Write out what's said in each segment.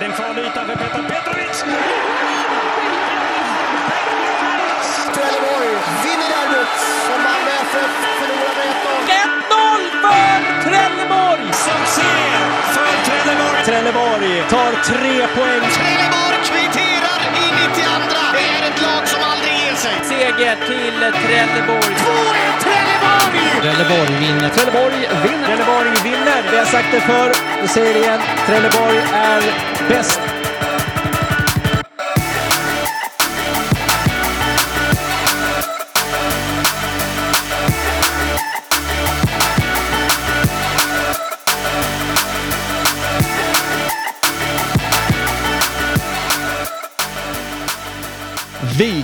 Det är en farlig yta för Petar Petrovic. Trelleborg vinner derbyt som Malmö FF förlorar med 1-0. 1-0 för Trelleborg! Succé för Trelleborg. Trelleborg tar tre poäng. Trelleborg sig. Seger till Trelleborg. 2-1 Trelleborg! Trelleborg vinner. Trelleborg vinner. Trelleborg vinner. Vi har sagt det förr. Vi säger det igen. Trelleborg är bäst.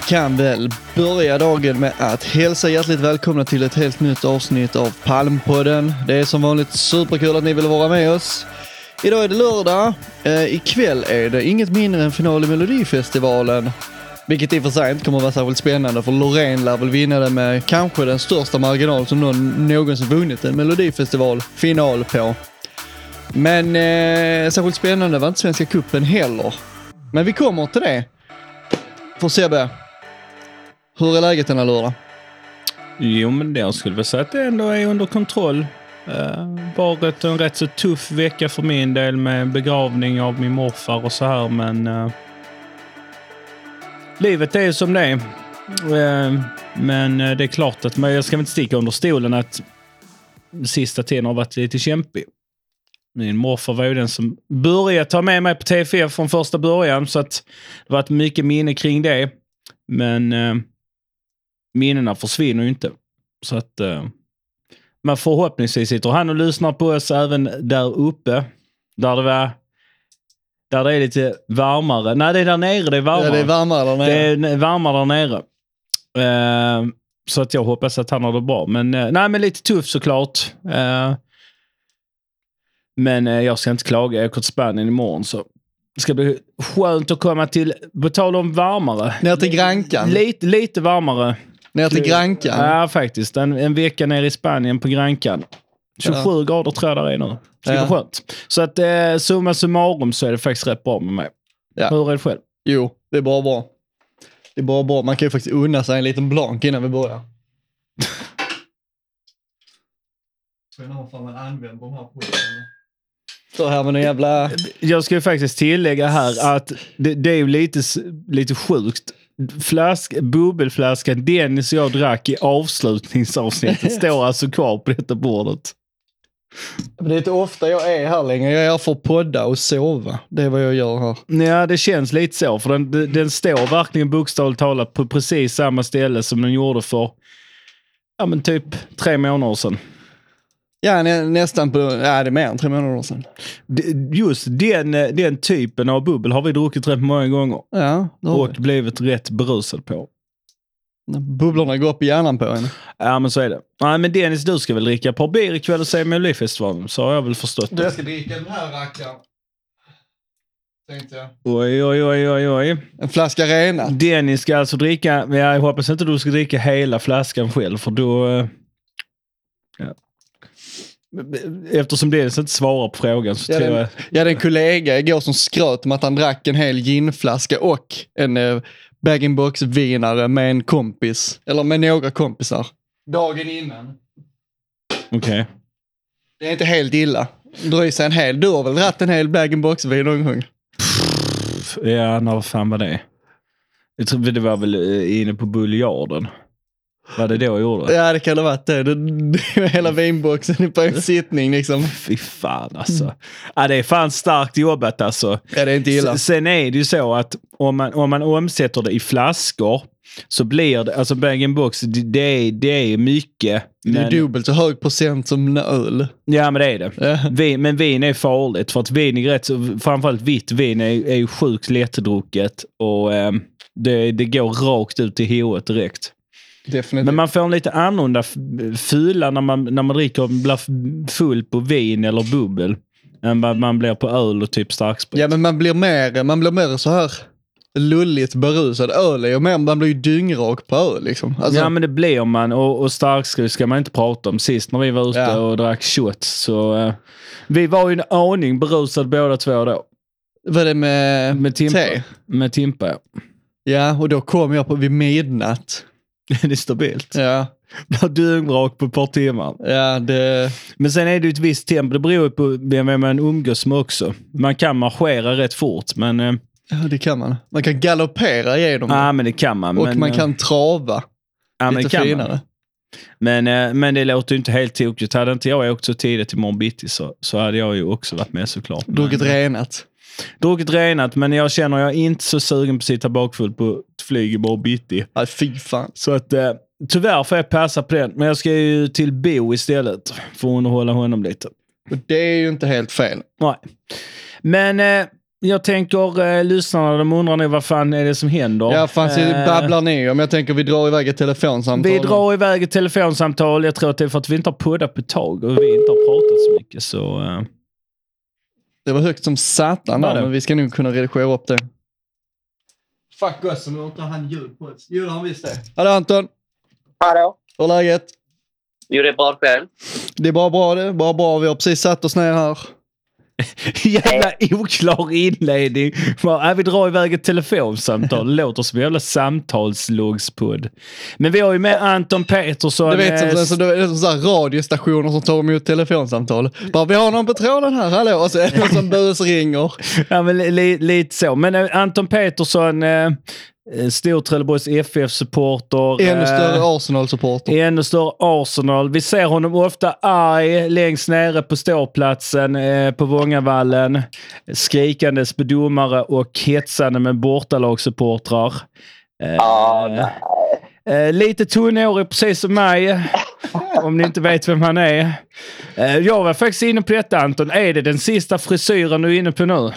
Kan väl börja dagen med att hälsa hjärtligt välkomna till ett helt nytt avsnitt av Palmpodden. Det är som vanligt superkul att ni vill vara med oss. Idag är det lördag. Eh, ikväll är det inget mindre än final i Melodifestivalen. Vilket i och för sig inte kommer att vara särskilt spännande för Loreen lär väl vinna det med kanske den största marginal som någon någonsin vunnit en Melodifestival-final på. Men eh, särskilt spännande var inte Svenska Cupen heller. Men vi kommer till det. För Sebbe, hur är läget denna lördag? Jo, men det jag skulle väl säga att det ändå är under kontroll. Uh, varit en rätt så tuff vecka för min del med begravning av min morfar och så här, men uh, livet är som det är. Uh, men uh, det är klart att men jag ska inte sticka under stolen att sista tiden har varit lite kämpig. Min morfar var ju den som började ta med mig på TFF från första början, så att det har varit mycket minne kring det. Men uh, minnena försvinner ju inte. Så att... Uh, men förhoppningsvis sitter han och lyssnar på oss även där uppe. Där det var... Där det är lite varmare. Nej, det är där nere det är varmare. Ja, det är varmare där nere. Det är varmare där nere. Uh, så att jag hoppas att han har det bra. Men, uh, nej, men lite tufft såklart. Uh, men jag ska inte klaga. Jag åker till Spanien imorgon. Så det ska bli skönt att komma till, på tal om varmare. Ner till Grankan. Lite, lite varmare. Ner till Grankan. Ja, faktiskt. En, en vecka nere i Spanien på Grankan. 27 Ja. grader tror jag där är nu. Det ska Ja. bli skönt. Så att eh, summa summarum så är det faktiskt rätt bra med mig. Ja. Hur är det själv? Jo, det är bara bra. Det är bara bra. Man kan ju faktiskt unna sig en liten blank innan vi börjar. Står här med jävla... Jag ska ju faktiskt tillägga här att det, det är ju lite, lite sjukt. Flask, bubbelflaskan Dennis och jag drack i avslutningsavsnittet står alltså kvar på detta bordet. Det är inte ofta jag är här längre. Jag är här för att podda och sova. Det är vad jag gör här. Ja, det känns lite så. För den, den- står verkligen bokstavligt talat på precis samma ställe som den gjorde för ja, men typ tre månader sedan. Ja, nä, nästan på... Ja, det är mer än tre månader sedan. Just den, eh, den typen av bubbel har vi druckit rätt många gånger Ja, och vi. blivit rätt berusad på. Bubblorna går upp i hjärnan på en. Ja, men så är det. Nej, men Dennis, du ska väl dricka ett par bier ikväll och se Melodifestivalen? Så har jag väl förstått det. Jag ska dricka den här rackaren. Tänkte jag. Oj, oj, oj, oj, oj. En flaska rena. Dennis ska alltså dricka, men jag hoppas inte du ska dricka hela flaskan själv för då... Eftersom Dennis inte svarar på frågan så Ja, tror jag... Jag hade en kollega igår som skröt om att han drack en hel ginflaska och en eh, bag-in-box vinare med en kompis. Eller med några kompisar. Dagen innan. Okej. Det är inte helt illa. Dra i sig en hel. Du har väl dratt en hel bag-in-box vin någon gång? Ja, när fan var det? Jag tror det var väl eh, inne på Buljarden. Var det då jag gjorde? Ja, det kan ha varit det. det, det hela vinboxen på en sittning liksom. Fy fan alltså. Ja, det är fan starkt jobbat alltså. Ja, det är inte illa. S- Sen är det ju så att om man, om man omsätter det i flaskor så blir det, alltså bag-in-box, det, det, är, det är mycket. Det är Men, dubbelt så hög procent som öl. ja men det är det. Ja. Vin, men vin är farligt för att vin är rätt så, framförallt vitt vin är, är ju sjukt lättdrucket och ehm, det, det går rakt ut i hoet direkt. Definitivt. Men man får en lite annorlunda f- fylla när man, när man dricker blir full på vin eller bubbel än vad man blir på öl och typ starksprit. Ja, men man blir mer, man blir mer så här lulligt berusad. Öl är ju mer, man blir ju dyngrak på öl liksom. Alltså, ja men det blir man och, och starksprit ska man inte prata om. Sist när vi var ute Ja. och drack shots så... eh, vi var ju en aning berusade båda två då. Var det med, Med Timpa. te? Med Timpa, ja. Ja, och då kom jag på vid midnatt. Det är stabilt. Ja, dyngrak på ett par timmar. ja det... Men sen är det ju ett visst tempo. Det beror ju på vem man umgås med också. Man kan marschera rätt fort, men... eh, Ja, det kan man. Man kan galoppera igenom Ja, men det kan man. Och men, man eh, kan trava ja, men lite kan finare. Man. Men, eh, men det låter ju inte helt tokigt. Hade inte jag åkt så tidigt imorgon bitti så, så hade jag ju också varit med såklart. Men, Druckit renat. druckit renat, men jag känner jag är inte så sugen på att sitta bakfull på ett flyg imorgon bitti. Nej, fy fan. Så att eh, tyvärr får jag passa på den. Men jag ska ju till Bo istället för att underhålla honom lite. Och det är ju inte helt fel. Nej. Men eh, jag tänker, eh, lyssnarna de undrar nog vad fan är det som händer. Ja, fan så Eh, babblar ni om. Jag tänker vi drar iväg ett telefonsamtal. Vi drar iväg ett telefonsamtal. Jag tror att det är för att vi inte har poddat på ett tag och vi inte har pratat så mycket. Så, eh, Det var högt som satan där, men vi ska nog kunna redigera upp det. Fuck nu har inte han ljud på oss. Jo, han visst det. Hallå Anton! Hallå? Hur är läget? Jo, det är bra själv. Det är bara bra det. Bara bra. Vi har precis satt oss ner här. jävla oklar inledning. Bara, vi drar iväg ett telefonsamtal. Låter som en jävla samtalslogspodd. Men vi har ju med Anton Petersson. Du vet, som, eh, som, det är som så här radiostationer som tar emot telefonsamtal. Bara, vi har någon på tråden här, hallå? Och så är det någon som busringer. Ja, men li, li, lite så. Men eh, Anton Petersson, eh, eh, stor Trelleborgs FF-supporter. Ännu eh, större Arsenal-supporter. Ännu större Arsenal. Vi ser honom ofta arg längst nere på ståplatsen eh, på Vångavallen. Skrikandes på domare och hetsande med bortalagssupportrar. Eh, eh, lite tunnhårig precis som mig. om ni inte vet vem han är. Eh, jag var faktiskt inne på detta Anton. Är det den sista frisyren du är inne på nu? Jag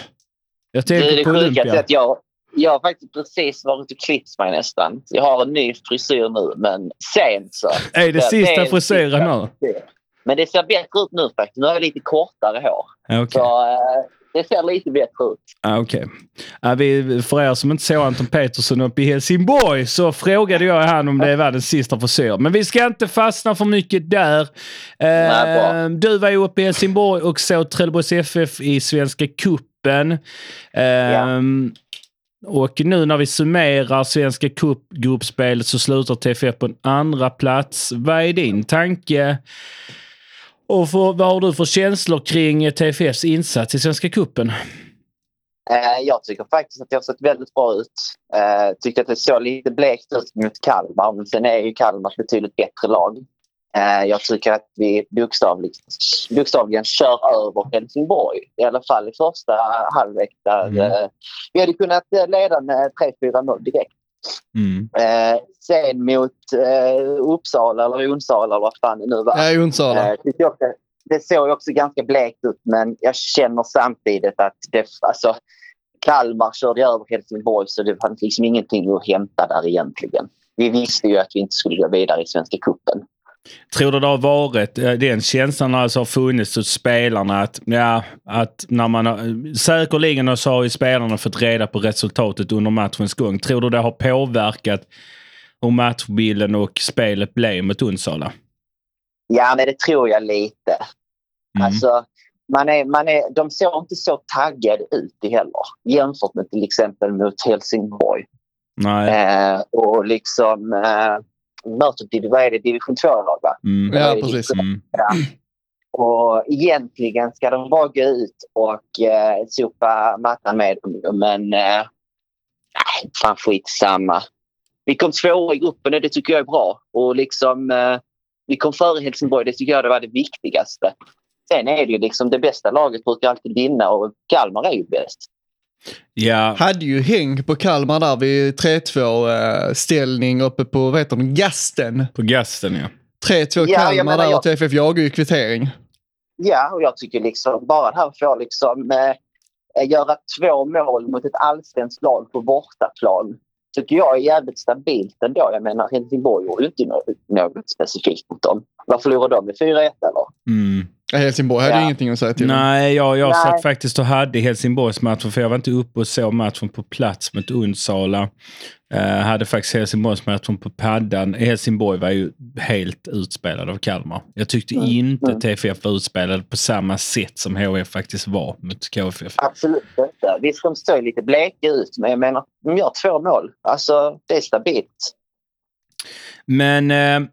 Det är tänker det på sjukaste Olympia. att jag, jag har faktiskt precis varit och klippt mig nästan. Jag har en ny frisyr nu, men sent så. Är det sista är frisyren sista. nu? Men det ser bättre ut nu faktiskt. Nu har jag lite kortare hår. Ja, okej. Så eh, det ser lite bättre ut. Ah, Okej. Ah, vi- för er som inte såg Anton Petersson uppe i Helsingborg så frågade jag han om det var den sista frisyren. Men vi ska inte fastna för mycket där. Nej, Eh, bra. du var ju uppe i Helsingborg och såg Trelleborgs FF i Svenska Cupen. Eh, och nu när vi summerar Svenska Cup-gruppspelet så slutar TFF på en andra plats. Vad är din tanke? Och för, vad har du för känslor kring TFFs insats i Svenska Cupen? Eh, jag tycker faktiskt att det har sett väldigt bra ut. Eh, tyckte att det såg lite blekt ut mot Kalmar, men sen är ju Kalmar ett betydligt bättre lag. Eh, jag tycker att vi bokstavligt, bokstavligen kör över Helsingborg. I alla fall i första halvlek där Mm. eh, vi hade kunnat eh, leda med 3-4-0 direkt. Mm. Eh, sen mot eh, Uppsala eller Onsala eller vad fan det nu var. Ja, Jonsala. Eh, tyckte jag också, det såg ju också ganska blekt ut men jag känner samtidigt att det, alltså, Kalmar körde över Helsingborg så det fanns liksom ingenting att hämta där egentligen. Vi visste ju att vi inte skulle gå vidare i Svenska cupen. Tror du det har varit eh, den känslan alltså har funnits hos spelarna att, ja, att när man har, säkerligen så har ju spelarna fått reda på resultatet under matchens gång. Tror du det har påverkat hur matchbilden och spelet blev mot Onsala? Ja, men det tror jag lite. Mm. Alltså, man är, man är, de såg inte så taggade ut heller jämfört med till exempel mot Helsingborg. Nej. Eh, och liksom eh, möter vad är det, division 2-lag va? Mm. Ja, precis. Mm. Och egentligen ska de bara gå ut och eh, sopa mattan med dem. Men eh, fan skitsamma. Vi kom tvåa i gruppen och det tycker jag är bra. Och liksom, eh, vi kom före Helsingborg. Det tycker jag det var det viktigaste. Sen är det ju liksom det bästa laget brukar alltid vinna och Kalmar är ju bäst. Ja, Hade ju häng på Kalmar där vid 3-2 eh, ställning uppe på, vad heter de, Gasten. på gasten ja. 3-2 Ja, jag Kalmar menar, där jag- och TFF jagar ju kvittering. Ja, och jag tycker liksom bara det här får liksom eh, göra två mål mot ett allsvenskt lag på bortaplan tycker jag är jävligt stabilt ändå. Jag menar Helsingborg gjorde ju inte något, något specifikt mot dem. Vad förlorade de med 4-1 eller? Mm. Helsingborg hade Ja. ingenting att säga till. Nej, jag, jag Nej. satt faktiskt och hade Helsingborgsmatchen för jag var inte uppe och såg matchen på plats mot Onsala. Uh, hade faktiskt Helsingborgsmatchen på paddan. Helsingborg var ju helt utspelad av Kalmar. Jag tyckte inte TFF var utspelad på samma sätt som HF faktiskt var mot KFF. Absolut inte. Visst, de står lite bleka ut, men jag menar, de gör två mål. Alltså, det är stabilt. Men eh,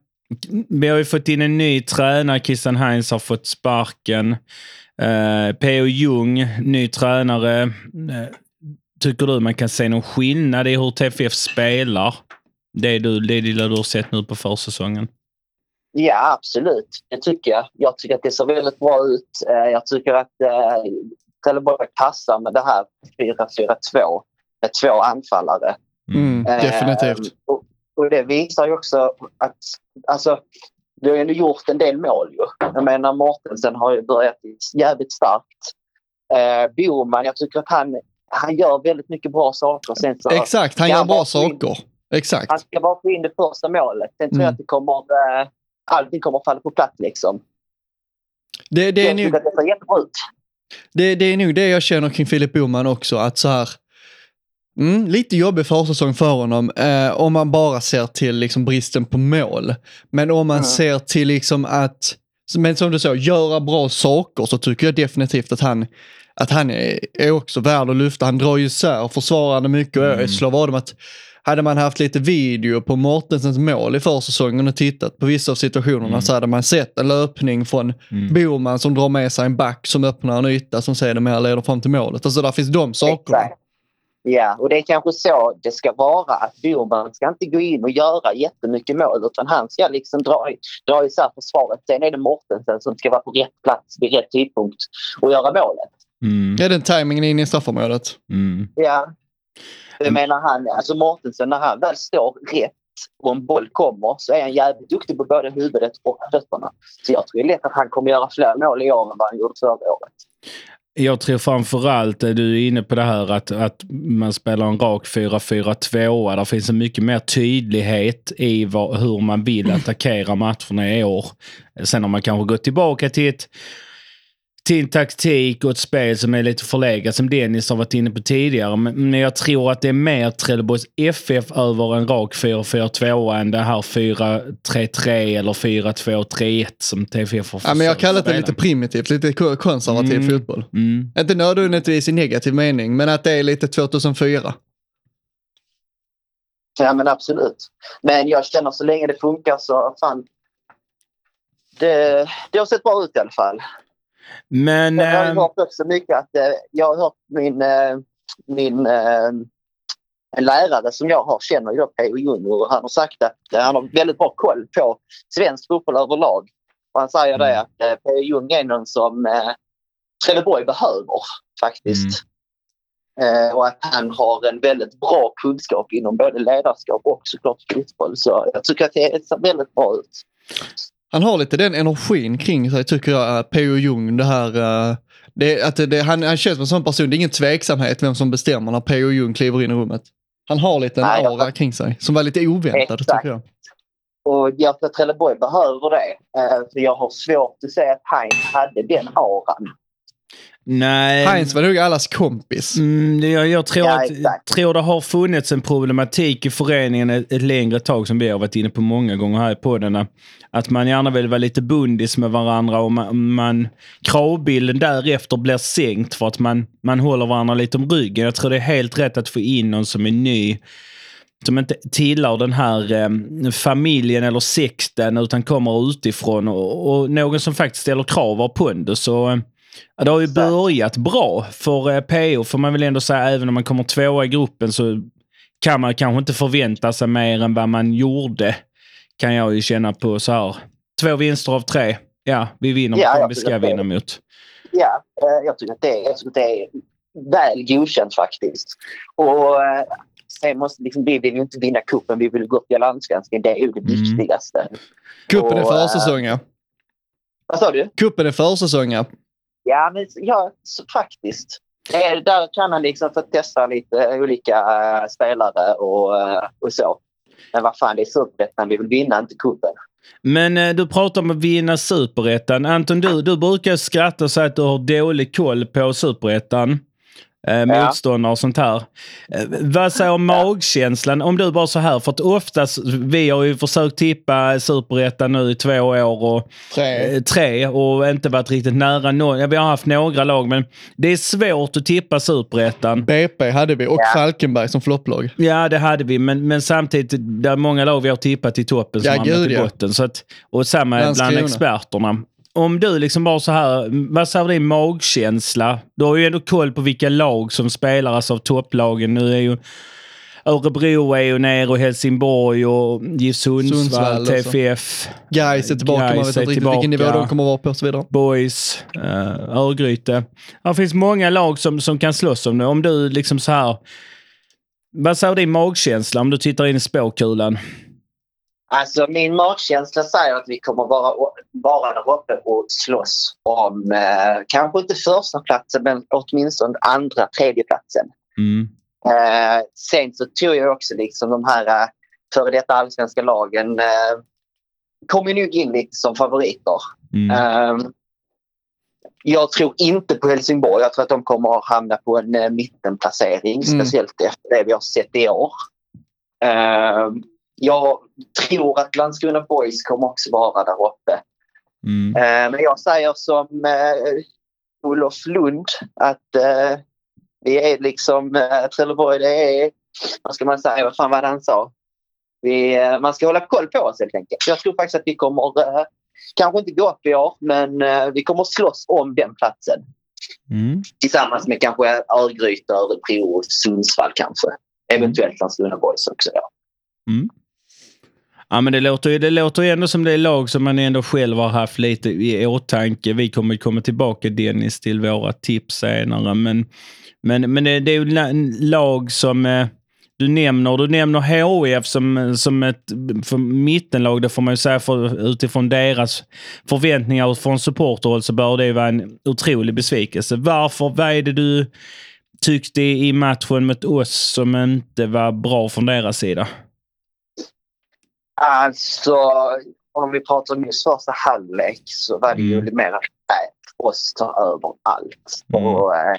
vi har ju fått in en ny tränare. Christian Heinz har fått sparken. Eh, P.O. Jung, ny tränare. Eh, tycker du man kan se någon skillnad i hur TFF spelar? Det, du, det lilla du har sett nu på försäsongen. Ja, absolut. Det tycker jag. Jag tycker att det ser väldigt bra ut. Eh, Jag tycker att eh, Trelleborg passar med det här 4-4-2 med två anfallare. Mm, definitivt. Och, och det visar ju också att alltså, det har ändå gjort en del mål. Ju. Jag menar Mortensen har ju börjat jävligt starkt. Eh, Boman, jag tycker att han, han gör väldigt mycket bra saker. Sen så, Exakt, han gör bra få in- saker. Exakt. Han ska bara få in det första målet. Sen tror jag Mm. att det kommer, eh, allting kommer att falla på plats. Liksom. Det, det, är jag nog, det, det är nog det jag känner kring Filip Boman också. Att så här, mm, lite jobbig försäsong för honom eh, om man bara ser till liksom bristen på mål. Men om man Mm. ser till liksom att, men som du sa, göra bra saker så tycker jag definitivt att han, att han är, är också värd att lyfta. Han drar ju isär försvarande mycket och Mm. jag slår vad om att hade man haft lite video på Mortensens mål i försäsongen och tittat på vissa av situationerna Mm. så hade man sett en löpning från Mm. Boman som drar med sig en back som öppnar en yta som sedermera leder fram till målet. Alltså där finns de sakerna. Exakt. Ja, och det är kanske så det ska vara. Att Boman ska inte gå in och göra jättemycket mål utan han ska liksom dra, dra isär försvaret. Sen är det Mortensen som ska vara på rätt plats vid rätt tidpunkt och göra målet. Mm. Ja, den tajmingen in i straffområdet. Mm. Ja. Jag menar han, alltså Mortensen när han väl står rätt och en boll kommer så är han jävligt duktig på både huvudet och fötterna. Så jag tror lätt att han kommer göra fler mål i år än vad han gjorde förra året. Jag tror framförallt, eh, du är inne på det här att, att man spelar en rak 4-4-2. Där finns en mycket mer tydlighet i vad, hur man vill attackera matcherna i år. Sen har man kanske gått tillbaka till ett till en taktik och ett spel som är lite förlegat som Dennis har varit inne på tidigare. Men, men jag tror att det är mer Trelleborgs FF över en rak 4-4-2 än det här 4-3-3 eller 4-2-3-1 som TFF har Ja, men jag kallar det spela. lite primitivt, lite ko- konservativ Mm. fotboll. Mm. Inte nödvändigtvis i negativ mening, men att det är lite 2004. Ja men absolut. Men jag känner så länge det funkar så fan. Det, det har sett bra ut i alla fall. Men... Jag har ehm, hört också mycket att eh, jag har hört min, eh, min eh, en lärare som jag har känner ju P.O. Jung och han har sagt att han har väldigt bra koll på svensk fotboll överlag. Och han säger det Mm. att eh, P.O. Jung är någon som eh, Trelleborg behöver faktiskt. Eh, och att han har en väldigt bra kunskap inom både ledarskap och såklart fotboll. Så jag tycker att det ser väldigt bra ut. Han har lite den energin kring sig tycker jag, eh, P.O. Jung. Det här, eh, det, att det, han, han känns som en sån person, det är ingen tveksamhet vem som bestämmer när P.O. Jung kliver in i rummet. Han har lite en Nej, jag- aura kring sig som var lite oväntad Exakt. tycker jag. Och att Trelleborg behöver det. Eh, för jag har svårt att säga att Heinz hade den auran. Nej. Heinz var nog allas kompis. Mm, jag, jag tror, Ja, att, tror det har funnits en problematik i föreningen ett, ett längre tag som vi har varit inne på många gånger här på den. Att man gärna vill vara lite bundis med varandra och man, man, kravbilden därefter blir sänkt för att man, man håller varandra lite om ryggen. Jag tror det är helt rätt att få in någon som är ny som inte tillhör den här eh, familjen eller sekten utan kommer utifrån och, och någon som faktiskt ställer krav av pondus. Så, ja, det har ju börjat bra för eh, PO får man väl ändå säga. Även om man kommer tvåa i gruppen så kan man kanske inte förvänta sig mer än vad man gjorde. Kan jag ju känna på så här. Två vinster av tre. Ja, vi vinner Ja, mot vi ska vinna mot. Ja, eh, jag tycker att det är, jag tycker att det är väl godkänt faktiskt. Och eh, sen måste liksom, vi vill ju inte vinna kuppen, vi vill gå upp i allsvenskan. Det är ju det Mm. viktigaste. Kuppen är Och, försäsong ja. Vad sa du? Kuppen är försäsong ja. Ja, men ja, så, faktiskt. Eh, där kan han liksom få testa lite olika eh, spelare och, eh, och så. Men vad fan, det är superettan vi vill vinna, inte cupen. Men eh, du pratar om att vinna superettan. Anton, du, du brukar skratta och säga att du har dålig koll på superettan. Eh, motståndare och sånt här. Eh, vad säger om magkänslan? Om du bara så här, för att oftast, vi har ju försökt tippa superettan nu i två år och Tre. eh, tre och inte varit riktigt nära någon. Ja, vi har haft några lag, men det är svårt att tippa superettan. BP hade vi och Falkenberg som flopplag. Ja, det hade vi, men, men samtidigt, det är många lag vi har tippat i toppen som Ja, hamnat gud, i ja. botten. Så att, och samma bland experterna. Om du liksom bara så här, vad säger din magkänsla? Du har ju ändå koll på vilka lag som spelar, alltså av topplagen. Nu är ju Örebro är ju ner och Helsingborg och GIF Sundsvall, Sundsvall. TFF, Gais är tillbaka, man Gais vet är inte riktigt vilken nivå de kommer att vara på och så vidare. Boys, uh, Örgryte. Det finns många lag som, som kan slåss om det. Om du liksom så här... Vad säger din magkänsla om du tittar in i spåkulan? Alltså min magkänsla säger att vi kommer vara, vara där uppe och slåss om eh, kanske inte första platsen men åtminstone andra, tredje platsen. Mm. Eh, sen så tror jag också liksom de här eh, före detta allsvenska lagen eh, kommer nog in lite som favoriter. Mm. Eh, jag tror inte på Helsingborg. Jag tror att de kommer att hamna på en eh, mittenplacering. Mm. Speciellt efter det vi har sett i år. Eh, jag tror att Landskrona Boys kommer också vara där uppe. Mm. Eh, men jag säger som eh, Olof Lund att eh, vi är liksom eh, Trelleborg, det är, vad ska man säga, vad fan var det han sa? Vi, eh, man ska hålla koll på oss helt enkelt. Jag tror faktiskt att vi kommer, eh, kanske inte gå upp i år, men eh, vi kommer slåss om den platsen. Mm. Tillsammans med kanske Örgryte, Örebro och Sundsvall kanske. Eventuellt Landskrona Boys också då. Ja, men det låter, ju, det låter ju ändå som det är lag som man ändå själv har haft lite i åtanke. Vi kommer ju komma tillbaka, Dennis, till våra tips senare. Men, men, men det, det är ju lag som eh, du nämner. Du nämner HIF som, som ett för mittenlag. Det får man ju säga för, utifrån deras förväntningar och från supporterhåll så bör det vara en otrolig besvikelse. Varför? Vad är det du tyckte i matchen mot oss som inte var bra från deras sida? Alltså, om vi pratar om just första halvlek så var det ju Mm. mer att äh, oss ta över allt. Mm. Och, eh,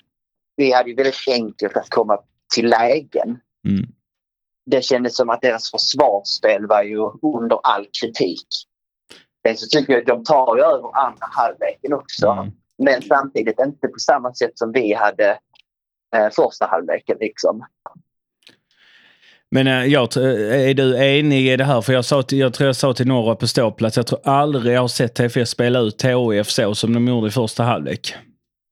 vi hade ju väldigt enkelt att komma till lägen. Mm. Det kändes som att deras försvarsspel var ju under all kritik. Sen så tycker jag att de tar ju över andra halvleken också. Mm. Men samtidigt inte på samma sätt som vi hade eh, första halvleken. Liksom. Men eh, jag, tr- är du enig i det här? För jag, sa till, jag tror jag sa till några på ståplats, jag tror aldrig jag har sett TFF spela ut HIF så som de gjorde i första halvlek.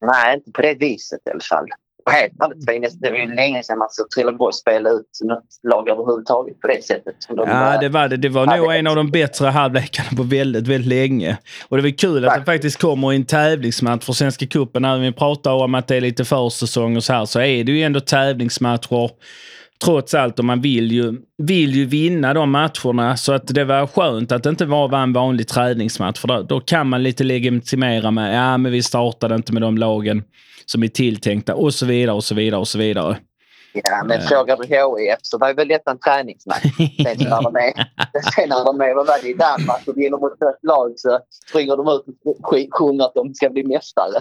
Nej, inte på det viset i alla fall. Och helt ärligt, det var ju länge sedan man såg Trelleborg spela ut något lag överhuvudtaget på det sättet. De, Ja, eh, det var det. Det var nog en av de bättre halvlekarna på väldigt, väldigt länge. Och det var kul att det faktiskt kommer i en tävlingsmatch för Svenska cupen. När vi pratar om att det är lite försäsong och så här så är det ju ändå tävlingsmatcher. Trots allt och man vill ju, vill ju vinna de matcherna. Så att det var skönt att det inte var en vanlig träningsmatch. För då, då kan man lite legitimera med, ja men vi startade inte med de lagen som är tilltänkta och så vidare och så vidare och så vidare. Ja, men frågar du HIF så var väl detta en träningsmatch. Sen när de är, sen när de är vad var det, i Danmark och vinner mot ett lag så springer de ut och sjunger att de ska bli mästare.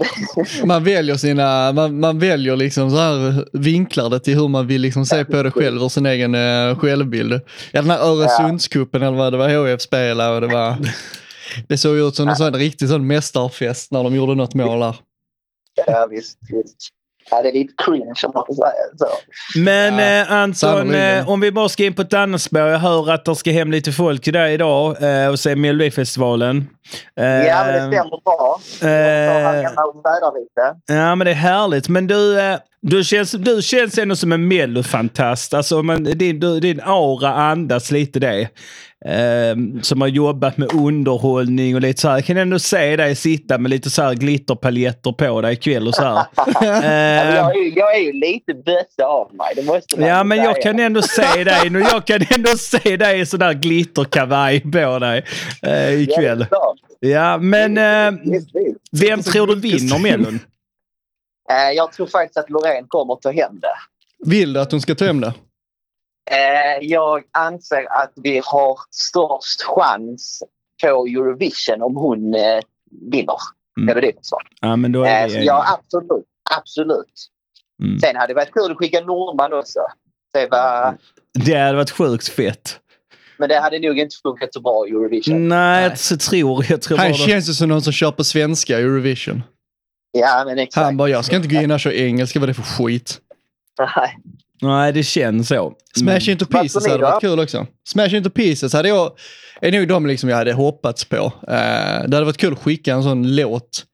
Man väljer sina, man, man väljer liksom så här vinklar det till hur man vill liksom se på det själv och sin egen eh, självbild. Ja, den här Öresundscupen eller vad det var HF spelade och det var... Det såg ut som en sån riktig sån mästarfest när de gjorde något mål där. Ja, visst, visst. Ja, det är lite cringe om man får säga så. Men Ja, eh, Anton, eh, om vi bara ska in på ett annat spår. Jag hör att det ska hem lite folk till dig idag eh, och se Melodifestivalen. Eh, Ja, men det stämmer bra. Jag står här hemma och lite. Ja, men det är härligt. Men du, eh, du, känns, du känns ändå som en mellofantast. Alltså, men din, du, din aura andas lite det. Eh, som har jobbat med underhållning och lite så här. Jag kan ändå se dig sitta med lite så här glitterpaljetter på dig ikväll och så här. Eh, jag, jag är ju lite bösse av mig. Det måste man Ja, men säga. jag kan ändå se dig nu. Jag kan ändå se dig i sån där glitterkavaj på dig eh, ikväll. Ja, men visst. vem tror du vinner Mellon? Eh, Jag tror faktiskt att Loreen kommer ta hem det. Vill du att hon ska ta hem det? Eh, jag anser att vi har störst chans på Eurovision om hon eh, vinner. Mm. Det så. Ja, men då är Eh, eniga. ja, absolut. Absolut. Mm. Sen hade det varit kul att skicka Norman också. Det var, Det hade varit sjukt fett. men det hade nog inte funkat så bra i Eurovision. Nej, jag så tror jag. tror Han bara det. känns ju som någon som kör på svenska i Eurovision. Ja, men exakt. Han bara, jag ska inte gå in och köra engelska, vad är det för skit? Nej. Nej, det känns så. Smash Into Vad Pieces hade varit kul också. Smash Into Pieces hade jag, är nog de liksom jag hade hoppats på. Eh, det hade varit kul att skicka en sån låt.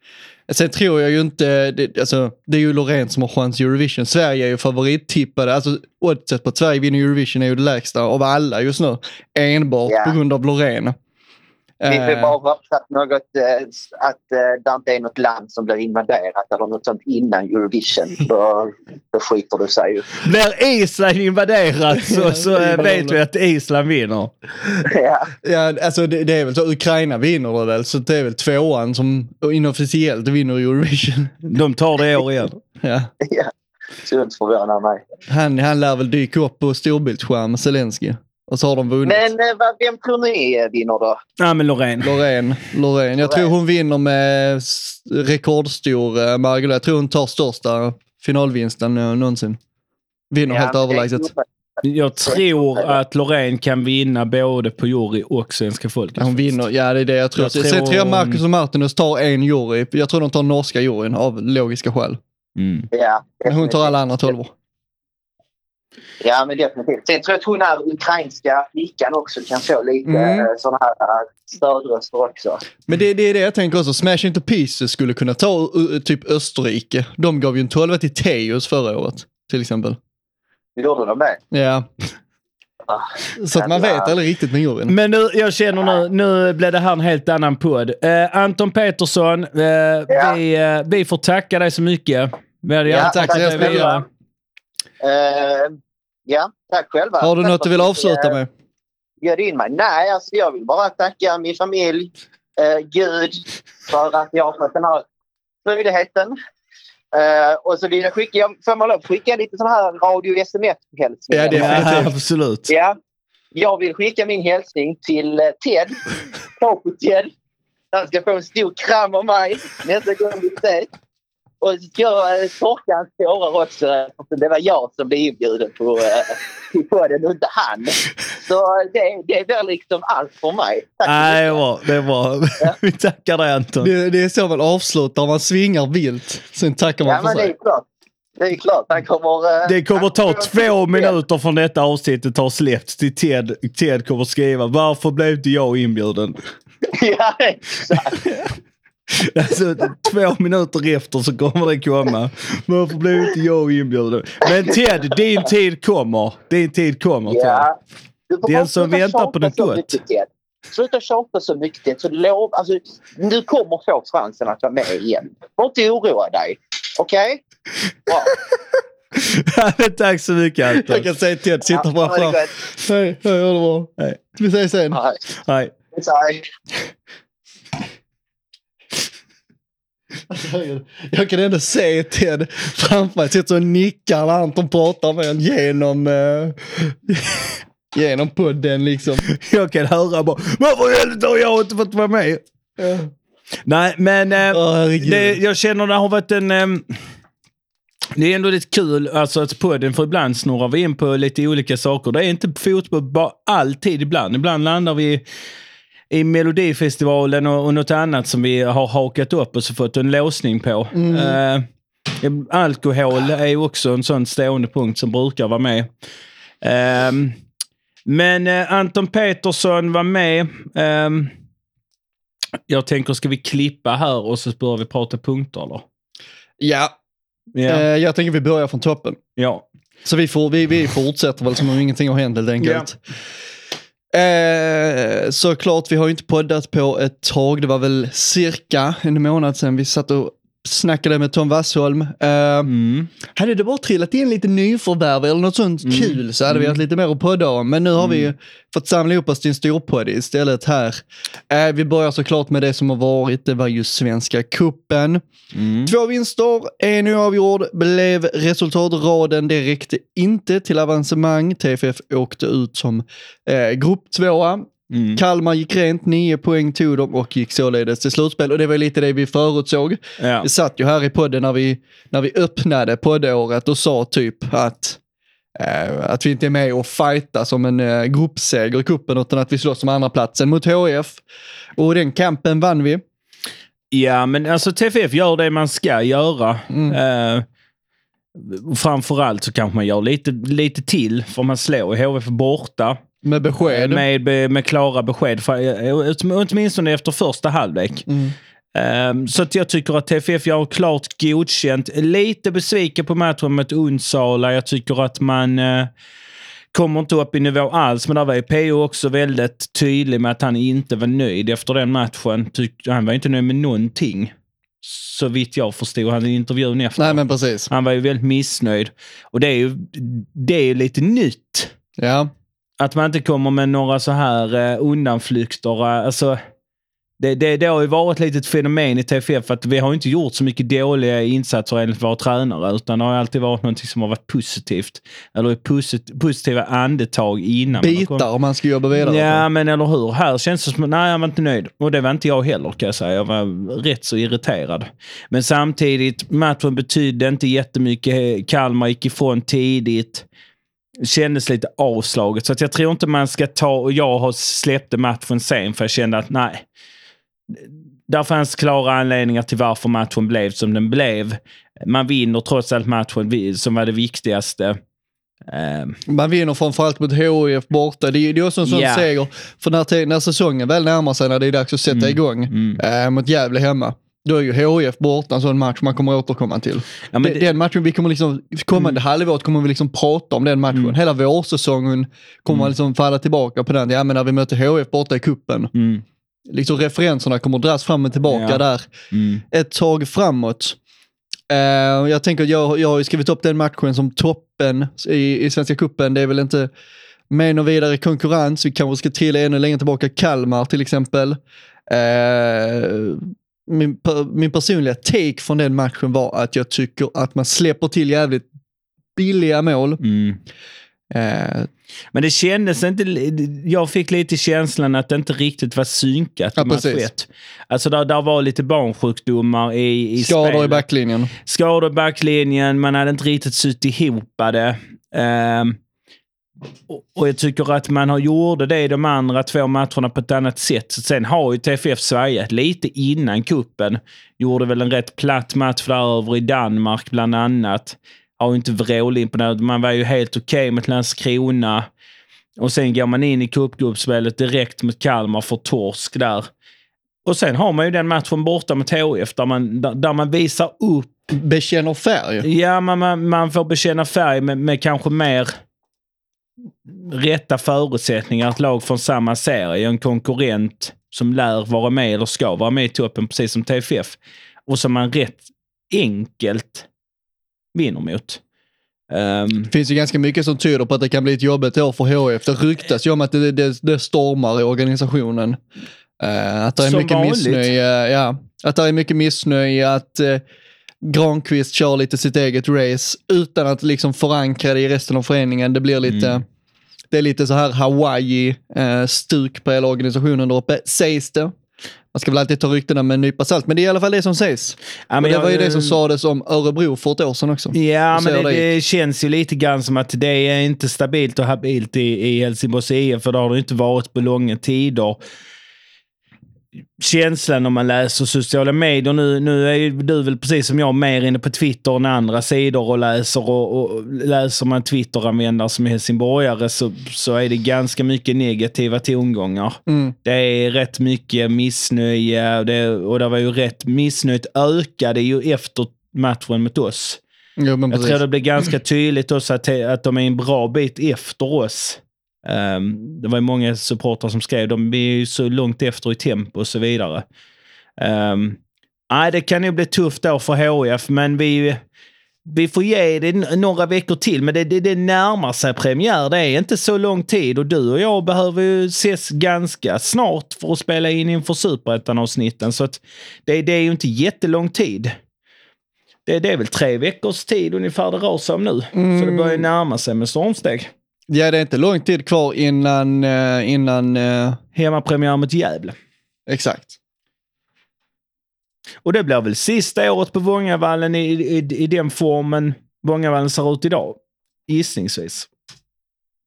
Sen tror jag ju inte, det, alltså, det är ju Loreen som har chans i Eurovision. Sverige är ju favorittippade, alltså oddset på att Sverige vinner Eurovision är ju det lägsta av alla just nu. Enbart Ja. på grund av Loreen. Vi får Eh, bara hoppas att, något, eh, att eh, det inte är något land som blir invaderat eller något sånt innan Eurovision. Då, då skiter det sig ju. Blir Island invaderat så, så eh, vet vi att Island vinner. ja. Ja, alltså det, det är väl så. Ukraina vinner det väl, så det är väl tvåan som inofficiellt vinner Eurovision. De tar det i år igen. Ja. ja. Sunt förvånar mig. Han, han lär väl dyka upp på storbildsskärm med Zelensky. Och så har de vunnit. Men eh, vad- vem tror ni vinner då? Ja, men Loreen. Loreen, Loreen. Jag tror hon vinner med rekordstor eh, marginal. Jag tror hon tar största finalvinsten någonsin. Vinner helt det är överlägset. Jag tror att Loreen kan vinna både på jury och svenska folket. Ja, hon vinner, ja det är det jag tror. Jag Sen tror- tror jag Marcus och Martinus tar en jury. Jag tror de tar norska juryn av logiska skäl. Mm. Ja, Men hon tar alla andra tolvor. Ja, men definitivt. Sen tror jag att hon här ukrainska flickan också kan få lite Mm. mm. sådana här eh, stödröster också. Men det, det är det jag tänker också. Smash Into Pieces skulle kunna ta uh, typ Österrike. De gav ju en 12 till Teus förra året. Till exempel. Gjorde de det? Ja. Ah, Så att man vet aldrig riktigt med juryn. Men nu, jag känner nu, nu blev det här en helt annan podd. Eh, Anton Petersson, eh, vi, eh, vi får tacka dig så mycket. Vi hade Ja, tack så mycket. Eh, ja, tack själva. Har du Tack något du vill avsluta eh, med? bjöd in mig. Nej, alltså jag vill bara tacka min familj, eh, Gud, för att jag har fått den här möjligheten. Eh, och så vill jag skicka, jag får man lov skicka lite sån här radio-sms-hälsningar? Ja, det är- absolut. Ja. Jag vill skicka min hälsning till eh, Ted. Capo Ted. Han ska få en stor kram av mig nästa gång vi ses. Och jag eh, torka hans tårar också. För Det var jag som blev inbjuden på, eh, till podden och inte han. Så det, det är väl liksom allt för mig. Tack Nej, det var, det var. Vi tackar dig Anton. Det, det är så man avslutar, man svingar vilt. Sen tackar man Ja, för men det sig. är klart. Det är klart. Han kommer... eh, Det kommer ta två minuter från detta avsnittet har släppts till Ted. Ted kommer skriva varför blev inte jag inbjuden? Ja, exakt. Alltså, två minuter efter så kommer det komma. Varför blev inte jag inbjuden? Men Ted, din tid kommer. Din tid kommer. Ja. Den som väntar på något så gott. Sluta tjata så mycket. Ted, Så lov, alltså, du kommer få chansen att vara med igen. Var inte oroa dig. Okej? Bra. Tack så mycket Anton. Jag kan säga Ted, sitta Ja, bara fram. Hej, hej, ha det bra. Hej. Vi ses sen. Hej. hej. Jag kan ändå se Ted framför mig. Sitter och nickar när Anton pratar med honom genom, eh, genom podden liksom. Jag kan höra bara varför i helvete har jag inte fått vara med? Nej, men eh, herregud. det, jag känner det har varit en... ehm, det är ändå lite kul alltså, att podden, för ibland snurrar vi in på lite olika saker. Det är inte fotboll bara alltid ibland. Ibland landar vi i Melodifestivalen och, och något annat som vi har hakat upp och så fått en låsning på. Eh, alkohol är ju också en sån stående punkt som brukar vara med. Ehm, men eh, Anton Petersson var med. Ehm, jag tänker, ska vi klippa här och så börjar vi prata punkter eller? Ja, Ja. eh, jag tänker vi börjar från toppen. ja. Så vi, får, vi, vi fortsätter väl som om ingenting har hänt helt enkelt. Eh, såklart, vi har ju inte poddat på ett tag. Det var väl cirka en månad sedan vi satt och snackade med Tom Wassholm. Eh, Mm. Hade det bara trillat in lite nyförvärv eller något sånt Mm. kul så hade vi Mm. haft lite mer att podda om. Men nu har vi ju fått samla ihop oss till en storpodd istället här. Eh, vi börjar såklart med det som har varit. Det var ju Svenska Kuppen. Mm. Två vinster, en oavgjord blev resultatraden. Det räckte inte till avancemang. TFF åkte ut som eh, grupptvåa. Mm. Kalmar gick rent, nio poäng tog de och gick således till slutspel. Och det var lite det vi förutsåg. Ja. Vi satt ju här i podden när vi, när vi öppnade poddåret och sa typ att, eh, att vi inte är med och fighta som en eh, gruppseger i kuppen utan att vi slåss om andra platsen mot HF. Och den kampen vann vi. Ja, men alltså TFF gör det man ska göra. Mm. Eh, framförallt så kanske man gör lite, lite till, för man slår HF borta. Med besked. Med, med klara besked, eh, åtminstone efter första halvlek. Mm. Ehm, Så att jag tycker att TFF gör klart godkänt. Lite besviken på matchen mot Onsala. Jag tycker att man eh, kommer inte upp i nivå alls. Men där var PO också väldigt tydlig med att han inte var nöjd efter den matchen. Tyck, han var inte nöjd med någonting. Så vitt jag förstod han i intervjun efter. Nej men precis. Han var ju väldigt missnöjd. Och det är ju, det är ju lite nytt. Ja. Att man inte kommer med några så här eh, undanflykter. eh, Alltså, det, det, det har ju varit lite ett fenomen i TFF att vi har inte gjort så mycket dåliga insatser enligt våra tränare utan det har alltid varit något som har varit positivt. Eller posit, positiva andetag innan. Bitar om man ska jobba vidare. Ja, men eller hur. Här känns det som nej, jag var inte nöjd. Och det var inte jag heller kan jag säga. Jag var rätt så irriterad. Men samtidigt, matchen betydde inte jättemycket. Kalmar gick ifrån tidigt. Kändes lite avslaget. Så att jag tror inte man ska ta... Och jag har släppte matchen sen för jag kände att nej. Där fanns klara anledningar till varför matchen blev som den blev. Man vinner trots allt matchen som var det viktigaste. Eh, Man vinner framförallt mot HIF borta. Det är det är också en sån Ja. seger. För när, när säsongen väl närmar sig, när det är dags att sätta igång mm. eh, mot Gävle hemma. Då är ju HIF borta en sån match man kommer återkomma till. Ja, men Det- Mm. Den matchen vi kommer liksom, kommande halvåret kommer vi liksom prata om den matchen. Hela vårsäsongen kommer man liksom falla tillbaka på den. Ja men när vi möter HIF borta i kuppen. mm, Liksom referenserna kommer dras fram och tillbaka Ja. där mm. ett tag framåt. Eh, jag tänker jag, jag har ju skrivit upp den matchen som toppen i, i Svenska Cupen. Det är väl inte med någon vidare konkurrens. Vi kanske ska trilla ännu längre tillbaka. Kalmar till exempel. Eh, min, min personliga take från den matchen var att jag tycker att man släpper till jävligt billiga mål. Mm. Eh, Men det kändes inte... Jag fick lite känslan att det inte riktigt var synkat Ja, i precis. Alltså där, där var lite barnsjukdomar i, i skador i spelet. backlinjen. Skador i backlinjen, man hade inte riktigt sytt ihop det. Ehm, och, jag tycker att man har gjort det i de andra två matcherna på ett annat sätt. Så Sen har ju TFF svajat lite innan kuppen. Gjorde väl en rätt platt match där över i Danmark bland annat. Har ju inte vrålimponerat. Man var ju helt okej mot Landskrona. Och sen går man in i cupgruppspelet direkt mot Kalmar för torsk där. Och sen har man ju den matchen borta mot HF där man, där, där man visar upp Bekänner färg. Ja, man, man, man får bekänna färg med, med kanske mer rätta förutsättningar. Ett lag från samma serie, en konkurrent som lär vara med eller ska vara med i toppen, precis som TFF. Och som man rätt enkelt vinner mot. Ehm, Det finns ju ganska mycket som tyder på att det kan bli ett jobbigt år för HF. Det ryktas ju om att det, det, det stormar i organisationen. Eh, att det är mycket vanligt. missnöje. Ja, att det är mycket missnöje. Att uh, Granqvist kör lite sitt eget race utan att liksom förankra det i resten av föreningen. Det blir lite, Mm. det är lite så här Hawaii-stuk på hela organisationen där uppe, sägs det. Man ska väl alltid ta ryktena med en nypa salt, men det är i alla fall det som sägs. ja, det jag- var ju det som sades om Örebro för ett år sedan också. Ja, men det, det det känns ju lite grann som att det är inte stabilt och habilt i, i Helsingborgs IF, för det har det inte varit på långa tider. Känslan om man läser sociala medier, nu, nu är du väl precis som jag mer inne på Twitter än andra sidor och läser. Och, och läser man Twitter-användare som är helsingborgare så, så är det ganska mycket negativa tongångar. Mm. Det är rätt mycket missnöje och det, och det var ju rätt missnöjet ökade ju efter matchen mot oss. Jo, Jag precis. tror det blir ganska tydligt också att, att de är en bra bit efter oss. Ehm, det var ju många supportrar som skrev de är ju så långt efter i tempo och så vidare. Ehm, Nej, det kan ju bli tufft då för HIF, men vi, vi får ge det några veckor till. Men det, det, det närmar sig premiär. Det är inte så lång tid och du och jag behöver ju ses ganska snart för att spela in inför Superettan-avsnitten. Så att det, det är ju inte jättelång tid. Det, det är väl tre veckors tid ungefär det rör sig om nu. Så det börjar närma sig med stormsteg. Ja, det är inte lång tid kvar innan, eh, innan eh, Hemmapremiär mot Gävle. exakt. Och det blir väl sista året på Vångavallen i, i, i den formen Vångavallen ser ut idag. Gissningsvis.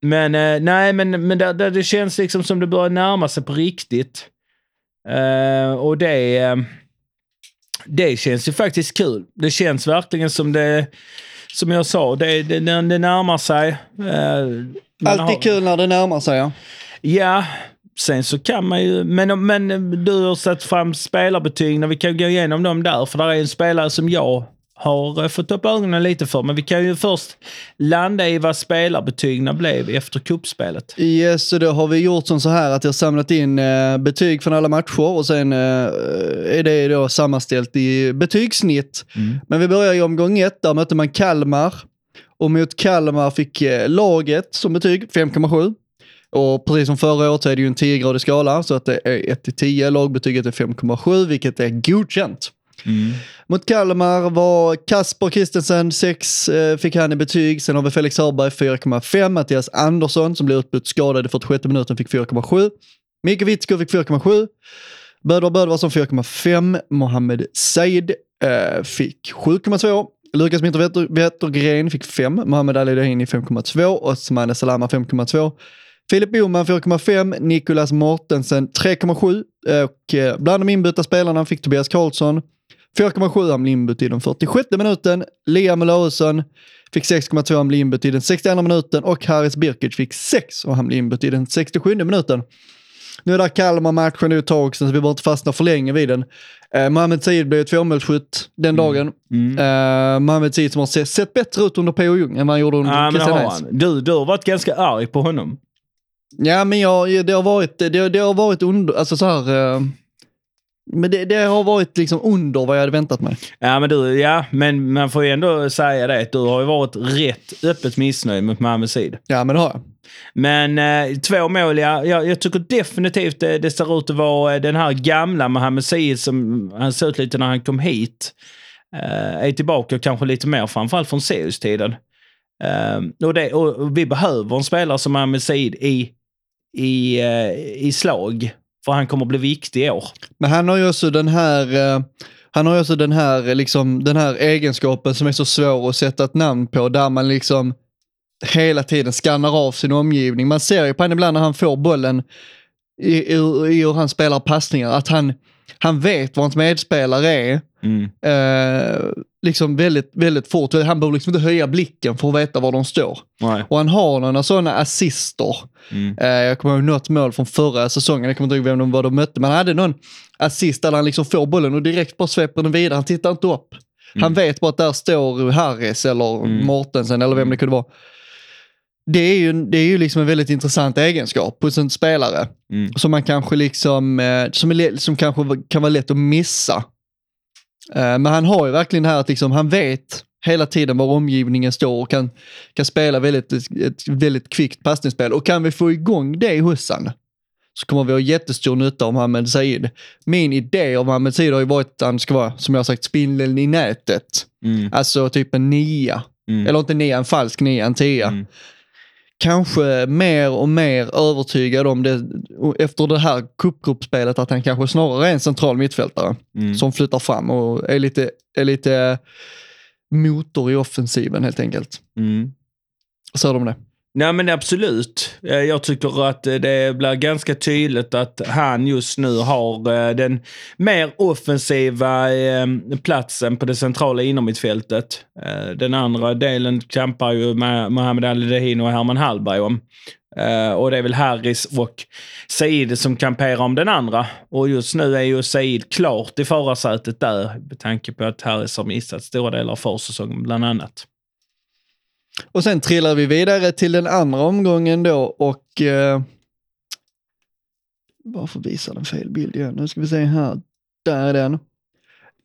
Men eh, nej, men, men det, det, det känns liksom som det börjar närma sig på riktigt. Eh, och det, eh, det känns ju faktiskt kul. Det känns verkligen som det, som jag sa, det, det, det, närmar sig. Eh, Alltid har- kul när det närmar sig. Ja. Ja, sen så kan man ju... Men, men du har satt fram spelarbetyg när vi kan gå igenom dem där. För där är en spelare som jag har eh, fått upp ögonen lite för. Men vi kan ju först landa i vad spelarbetygen blev efter kuppspelet. Yes, så då har vi gjort som så här att jag har samlat in eh, betyg från alla matcher och sen eh, är det då sammanställt i betygssnitt. Men vi börjar i omgång ett, där mötte man Kalmar. Och mot Kalmar fick laget som betyg 5,7. Och precis som förra året så är det ju en 10-gradig skala, så att det är 1 till 10. Lagbetyget är 5,7, vilket är godkänt. Mm. Mot Kalmar var Kasper Christensen 6, eh, fick han i betyg. Sen har vi Felix Hörberg 4,5. Mattias Andersson som blev utbytt skadad i 46 minuten fick 4,7. Micke Witzko fick 4,7. Bödvar Bödvarsson 4,5. Mohammed Said eh, fick 7,2. Lukas Minter Wettergren fick 5. Mohammed Ali Dahini 5,2. Osmane Salama 5,2. Filip Boman 4,5, Nicolas Mortensen 3,7 och eh, bland de inbytta spelarna fick Tobias Karlsson 4,7 han blev inbytt i den 46 minuten. Liam Olausson fick 6,2 han blev inbytt i den 62 minuten och Haris Birkic fick 6 och han inbytt i den 67 minuten. Nu är det Kalmar-matchen, ett tag så vi behöver inte fastna för länge vid den. Eh, Mohamed Said blev tvåmålsskytt den dagen. Eh, Mohamed Said som har sett, sett bättre ut under P.O. Ljung än vad han gjorde under det Christian. Du, du har varit ganska arg på honom. Ja, men jag, det har varit, det, det har varit under, alltså så här. eh, men det, det har varit liksom under vad jag hade väntat mig. Ja, men du, ja, men man får ju ändå säga det. Du har ju varit rätt öppet missnöjd mot Mohamed Sid. Ja, men det har jag. Men eh, två mål, ja. Jag, jag tycker definitivt det, det ser ut att vara eh, den här gamla Mohamed Said som han såg ut lite när han kom hit. Eh, är tillbaka och kanske lite mer, framförallt från Sirius-tiden. Eh, och, det, och, och vi behöver en spelare som Mohamed Said i, i, eh, i slag. För han kommer bli viktig i år. Men han har ju också den här, eh, han har ju också den här, eh, liksom, den här egenskapen som är så svår att sätta ett namn på, där man liksom hela tiden skannar av sin omgivning. Man ser ju på honom ibland när han får bollen i, i, i hur han spelar passningar, att han, han vet vad hans medspelare är. Eh, liksom väldigt, väldigt fort. Han behöver liksom inte höja blicken för att veta var de står. Nej. Och han har några sådana assister. Mm. Eh, jag kommer ihåg något mål från förra säsongen, jag kommer inte ihåg vem de var de mötte, men han hade någon assist där han liksom får bollen och direkt bara sveper den vidare. Han tittar inte upp. Han vet bara att där står Harris eller Mm. Mortensen eller vem det kunde vara. Det är ju, det är ju liksom en väldigt intressant egenskap hos en spelare. Mm. Som man kanske liksom, eh, som, är, som kanske kan vara lätt att missa. Eh, Men han har ju verkligen det här att liksom, han vet hela tiden var omgivningen står och kan, kan spela väldigt, ett väldigt kvickt passningsspel. Och kan vi få igång det hos han så kommer vi ha jättestor nytta av Mohamed Said. Min idé av Mohamed Said har ju varit att han ska vara, som jag har sagt, spindeln i nätet. Mm. Alltså typ en nia. Mm. Eller inte nia, en falsk nia, en tia. Mm. Kanske mer och mer övertygad om det efter det här cupgruppspelet att han kanske snarare är en central mittfältare Mm. som flyttar fram och är lite, är lite motor i offensiven helt enkelt. Mm. Så de det? Nej men absolut. Eh, jag tycker att eh, det blir ganska tydligt att han just nu har eh, den mer offensiva platsen på det centrala innermittfältet. Den andra delen kämpar ju med Mohamed Ali Dehin och Herman Hallberg om. Och det är väl Harris och Said som kamperar om den andra. Och just nu är ju Said klart i förarsätet där med tanke på att Harris har missat stora delar av försäsongen bland annat. Och sen trillar vi vidare till den andra omgången då och... Eh, varför visar den fel bild igen? Nu ska vi se här. Där är den.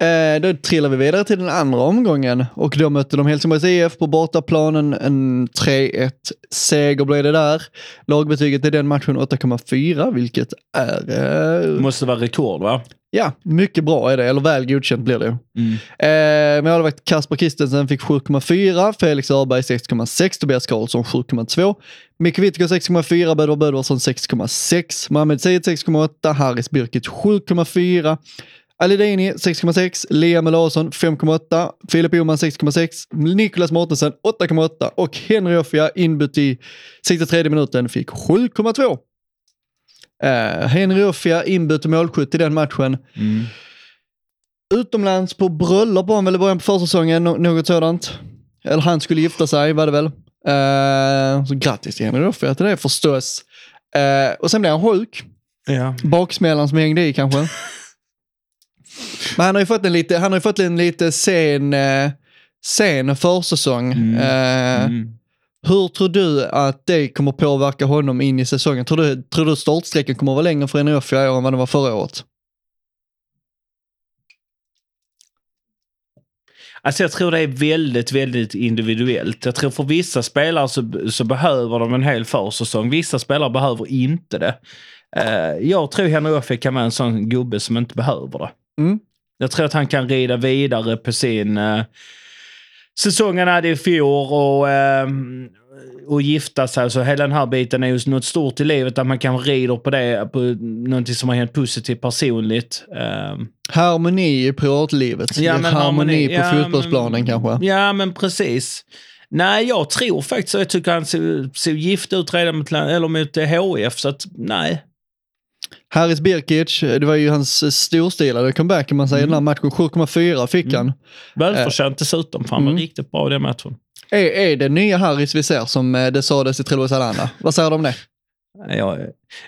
Eh, då trillar vi vidare till den andra omgången och då mötte de Helsingborgs IF på bortaplanen. En 3-1 seger blev det där. Lagbetyget i den matchen 8,4 vilket är... Eh, Måste vara rekord va? ja, mycket bra är det, eller väl godkänt blir det. Mm. Eh, målvakt Kasper Christensen fick 7,4, Felix Öberg 6,6, Tobias Karlsson 7,2, Micke Wittgård 6,4, Böder Bödvarsson 6,6, Mohamed Said 6,8, Haris Birkit 7,4, Ali Dini 6,6, Liam Larsson 5,8, Filip Oman 6,6, Niklas Mårtensson 8,8 och Henry Offia inbytt i 63 minuten fick 7,2. Uh, Henry Offia inbytt målskytt i den matchen. Mm. Utomlands på bröllop var han väl i början på försäsongen, nå- något sådant. Eller han skulle gifta sig var det väl. Eh, så grattis till Henry Offia till det förstås. Eh, och sen blev han sjuk. Ja. Baksmällan som hängde i kanske. Men han har ju fått en lite, han har fått en lite sen, eh, sen försäsong. Mm. Eh, Mm. Hur tror du att det kommer påverka honom in i säsongen? Tror du, tror du startsträckan kommer vara längre för Enofia i år än vad det var förra året? Alltså jag tror det är väldigt, väldigt individuellt. Jag tror för vissa spelare så, så behöver de en hel försäsong. Vissa spelare behöver inte det. Eh, jag tror Henry Offe kan vara en sån gubbe som inte behöver det. Mm. Jag tror att han kan rida vidare på sin uh, säsong han hade i fjol och, eh, och gifta sig. Så hela den här biten är just något stort i livet att man kan rida på det, på någonting som har hänt positivt personligt. Eh, Harmoni i privatlivet. Ja, harmoni, harmoni- på ja, fotbollsplanen men- kanske. Ja, men precis. Nej, jag tror faktiskt Jag tycker han ser, ser gift ut redan mot, eller mot eh, HF, så att nej. Haris Birkic, det var ju hans storstilade comeback kan man säga i den här matchen. 7,4 fick han. Välförtjänt dessutom, för han var Mm. riktigt bra i den matchen. Är, är det nya Haris vi ser som eh, det sades i Trelleborgs Allehanda? Vad säger du om det? Jag,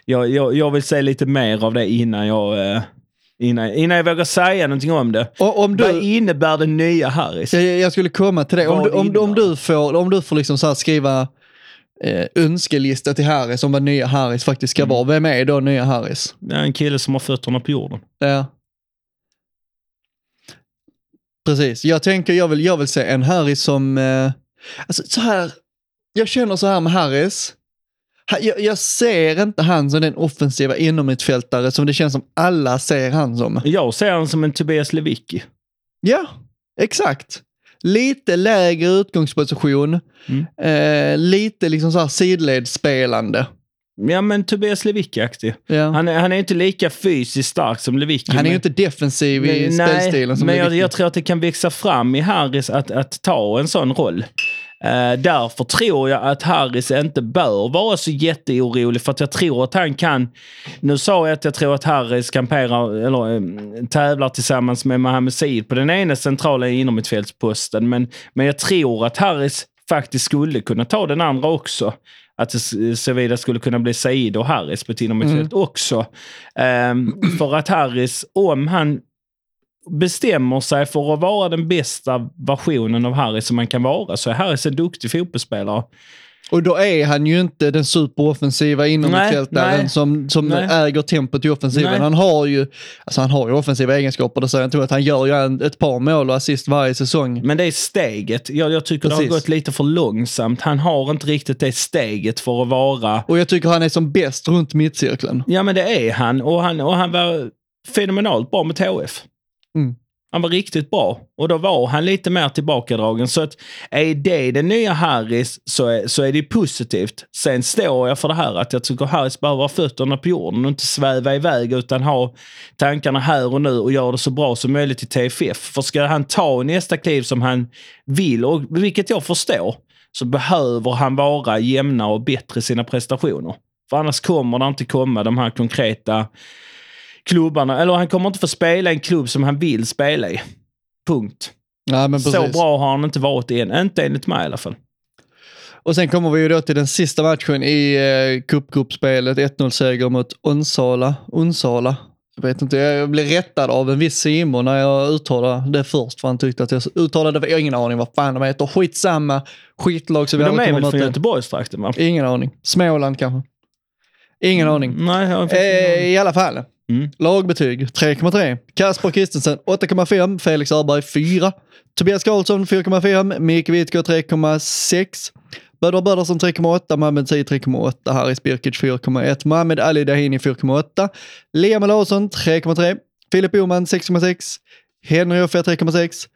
jag, jag, jag vill se lite mer av det innan jag, eh, innan, innan jag vågar säga någonting om det. Och, om Vad du, innebär det nya Harris? jag, jag skulle komma till det. Om Vad du, om, om, du får, om du får liksom så här skriva eh, önskelista till Haris om vad nya Haris faktiskt ska Mm. vara. Vem är då nya är en kille som har fötterna på jorden. Ja. Precis. Jag tänker, jag vill, jag vill se en Harris som... Eh, alltså så här, jag känner så här med Harris. Ha- Jag, jag ser inte han som den offensiva inomhutfältare som det känns som alla ser han som. Jag ser honom som en Tobias Lewicki. Ja, exakt. Lite lägre utgångsposition. Mm. Eh, lite liksom så här sidledsspelande. Ja, men Tobias Lewicki-aktig. Ja. Han, är- han är inte lika fysiskt stark som Lewicki. Han är ju inte defensiv i Nej, spelstilen som men jag, jag tror att det kan växa fram i Harris att, att ta en sån roll. Eh, därför tror jag att Harris inte bör vara så jätteorolig för att jag tror att han kan... Nu sa jag att jag tror att Harris kamperar, eller eh, tävlar tillsammans med Mohamed Said på den ena centrala inomhutfältsposten. Men, men jag tror att Harris faktiskt skulle kunna ta den andra också. Att det s- såvida skulle kunna bli Said och Harris på ett inomhutfält också. Ehm, för att Harris, om han bestämmer sig för att vara den bästa versionen av Harris som man kan vara, så är Harris en duktig fotbollsspelare. Och då är han ju inte den superoffensiva nej. som, som Nej. äger tempot i offensiven. Nej. Han har ju alltså han har ju offensiva egenskaper, det säger jag inte att han gör ju en, ett par mål och assist varje säsong. Men det är steget. Jag, jag tycker det Precis. har gått lite för långsamt. Han har inte riktigt det steget för att vara... Och jag tycker han är som bäst runt mittcirkeln. Ja, men det är han. Och han, och han var fenomenalt bra mot HF. Mm. Han var riktigt bra. Och då var han lite mer tillbakadragen. Så att är det den nya Harris så är, så är det positivt. Sen står jag för det här att jag tycker Harris behöver ha fötterna på jorden och inte sväva iväg utan ha tankarna här och nu och göra det så bra som möjligt i TFF. För ska han ta nästa kliv som han vill, och vilket jag förstår, så behöver han vara jämnare och bättre i sina prestationer. För annars kommer det inte komma de här konkreta klubbarna. Eller han kommer inte få spela i en klubb som han vill spela i. Punkt. Ja, men Så precis. bra har han inte varit än. Inte enligt mig i alla fall. Och sen kommer vi ju då till den sista matchen i eh, cupgruppspelet. 1-0-seger mot Onsala. Onsala. Jag vet inte, jag blev rättad av en viss Simon när jag uttalade det först. För han tyckte att jag uttalade det. Jag har ingen aning vad fan de heter. Skitsamma. Skitlag som vi Men de aldrig är kommer väl från möta. Göteborgstrakten va? Ingen aning. Småland kanske. Ingen aning. Nej, jag Eh, I alla fall. Mm. Lagbetyg 3,3. Kasper Kristensen 8,5. Felix Öberg 4. Tobias Karlsson 4,5. Micke Wittgård 3,6. Böder Bödersson 3,8. Mohamed Said 3,8. Haris Birkic 4,1. Mohamed Ali Dahini 4,8. Liam Larsson 3,3. Filip Boman 6,6. Henry Offia 3,6.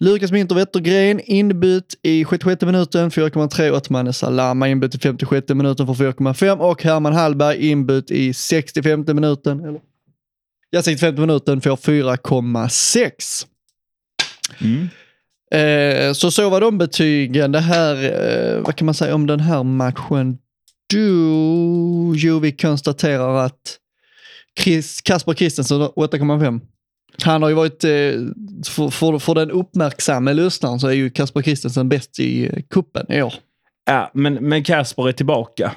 Lukas Minter Wettergren inbytt i 76 minuten 4,3. Otmane Salama inbytt i 56 minuten för 4,5 och Herman Hallberg inbytt i 65 minuten. Eller? Ja, 65 minuten för 4,6. Mm. Eh, så så var de betygen. Det här, eh, vad kan man säga om den här matchen? Du, jo, vi konstaterar att Chris, Kasper Kristensen 8,5. Han har ju varit, eh, för, för, för den uppmärksamma lyssnaren så är ju Kasper Kristensen bäst i eh, kuppen i år. Ja, men, men Kasper är tillbaka.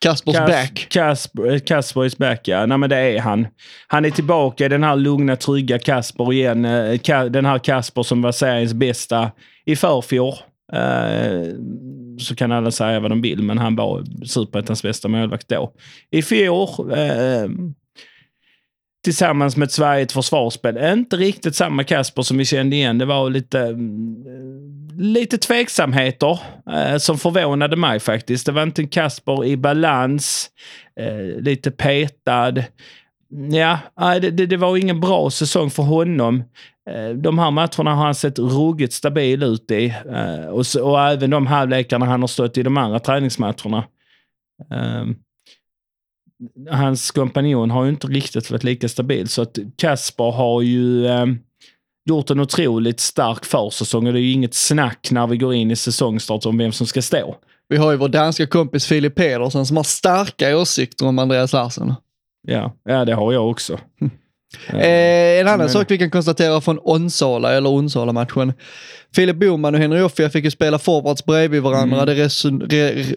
Kaspers Kas- back. Kasper, Kasper is back, ja. Nej, men det är han. Han är tillbaka i den här lugna, trygga Kasper igen. Eh, Den här Kasper som var seriens bästa i förfjol. Eh, så kan alla säga vad de vill, men han var superettans bästa målvakt då. I fjol, eh, tillsammans med ett svajigt försvarsspel, inte riktigt samma Kasper som vi kände igen. Det var lite, eh, lite tveksamheter eh, som förvånade mig faktiskt. Det var inte en Kasper i balans, eh, lite petad. Ja, det, det, det var ingen bra säsong för honom. Eh, de här matcherna har han sett ruggigt stabil ut i. Eh, och, så, och även de halvlekarna han har stått i de andra träningsmatcherna. Ehm, Hans kompanjon har ju inte riktigt varit lika stabil. Så att Kasper har ju eh, gjort en otroligt stark försäsong och det är ju inget snack när vi går in i säsongstart om vem som ska stå. Vi har ju vår danska kompis Filip Pedersen som har starka åsikter om Andreas Larsson. Ja, ja det har jag också. Eh, en annan men- sak vi kan konstatera från Onsala, eller Onsala-matchen. Filip Boman och Henry Offia fick ju spela forwards bredvid varandra. Det, reson- re- re-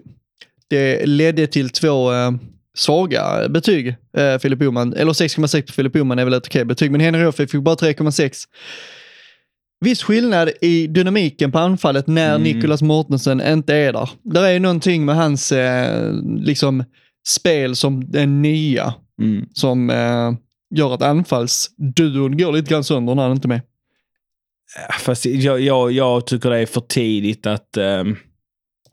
det ledde till två eh, svaga betyg. Eh, Filip Boman, eller 6,6 på Filip Boman är väl ett okej betyg, men Henry Offia fick bara 3,6. Viss skillnad i dynamiken på anfallet när Mm. Nicolas Mortensen inte är där. Där är någonting med hans eh, liksom spel som den nya Mm. som eh, gör att anfallsduon går lite grann sönder när han inte är med. Fast jag, jag, jag tycker det är för tidigt att um,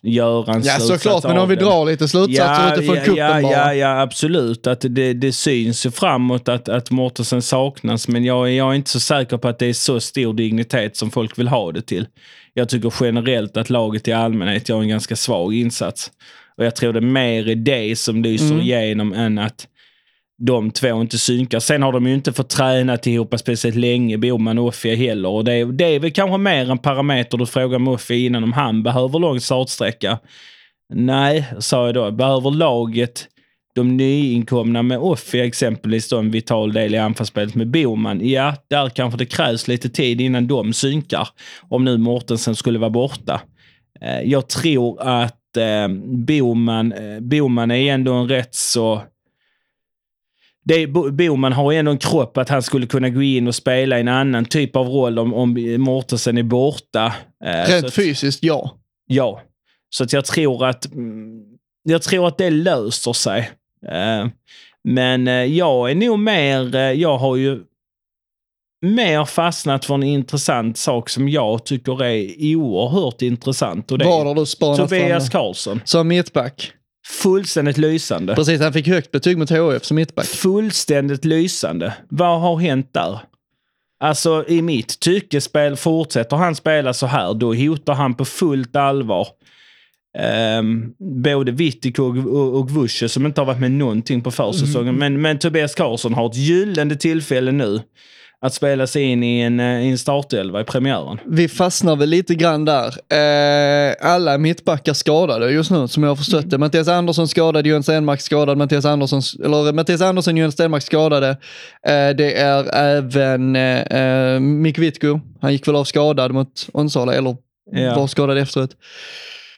göra en Ja slutsats såklart, men om vi drar lite slutsatser utifrån ja, cupen ja, bara. ja, ja, absolut. Att det, det syns ju framåt att, att Mortensen saknas, men jag, jag är inte så säker på att det är så stor dignitet som folk vill ha det till. Jag tycker generellt att laget i allmänhet gör en ganska svag insats. Och jag tror det är mer i det som lyser Mm. igenom än att de två inte synkar. Sen har de ju inte fått träna ihop speciellt länge, Boman och Offia heller. Och det, är- det är väl kanske mer en parameter du frågar Muffi innan om han behöver lång startsträcka. Nej, sa jag då. Behöver laget de nyinkomna med Offia exempelvis då en vital del i anfallsspelet med Boman? Ja, där kanske det krävs lite tid innan de synkar. Om nu Mortensen skulle vara borta. Eh, jag tror att eh, Boman, eh, Boman är ändå en rätt så... Det Boman har ju ändå en kropp att han skulle kunna gå in och spela en annan typ av roll om, om Mortensen är borta. Eh, Rent att- fysiskt, ja. Ja. Så att jag tror att mm, jag tror att det löser sig. Eh, men eh, jag är nog mer, jag har ju mer fastnat för en intressant sak som jag tycker är oerhört intressant. Och det Var är har du spanat Tobias? Karlsson. Som mittback. Fullständigt lysande. Precis, han fick högt betyg mot HF som mittback. Fullständigt lysande. Vad har hänt där? Alltså i mitt tycke spel, fortsätter han spela så här, då hotar han på fullt allvar Um, både Wittik och, och, och Vusche som inte har varit med någonting på försäsongen. Men, men Tobias Karlsson har ett gyllene tillfälle nu att spela sig in i en, eh, i en startelva i premiären. Vi fastnar väl lite grann där. Eh, alla mittbackar skadade just nu som jag har förstått det. Mattias Andersson skadad, Johan Stenmark skadad, Mattias Andersson, eller Mattias Andersson, Johan Stenmark skadade. Eh, det är även eh, eh, Mick Wittgo. Han gick väl av skadad mot Onsala, eller Ja. var skadad efteråt.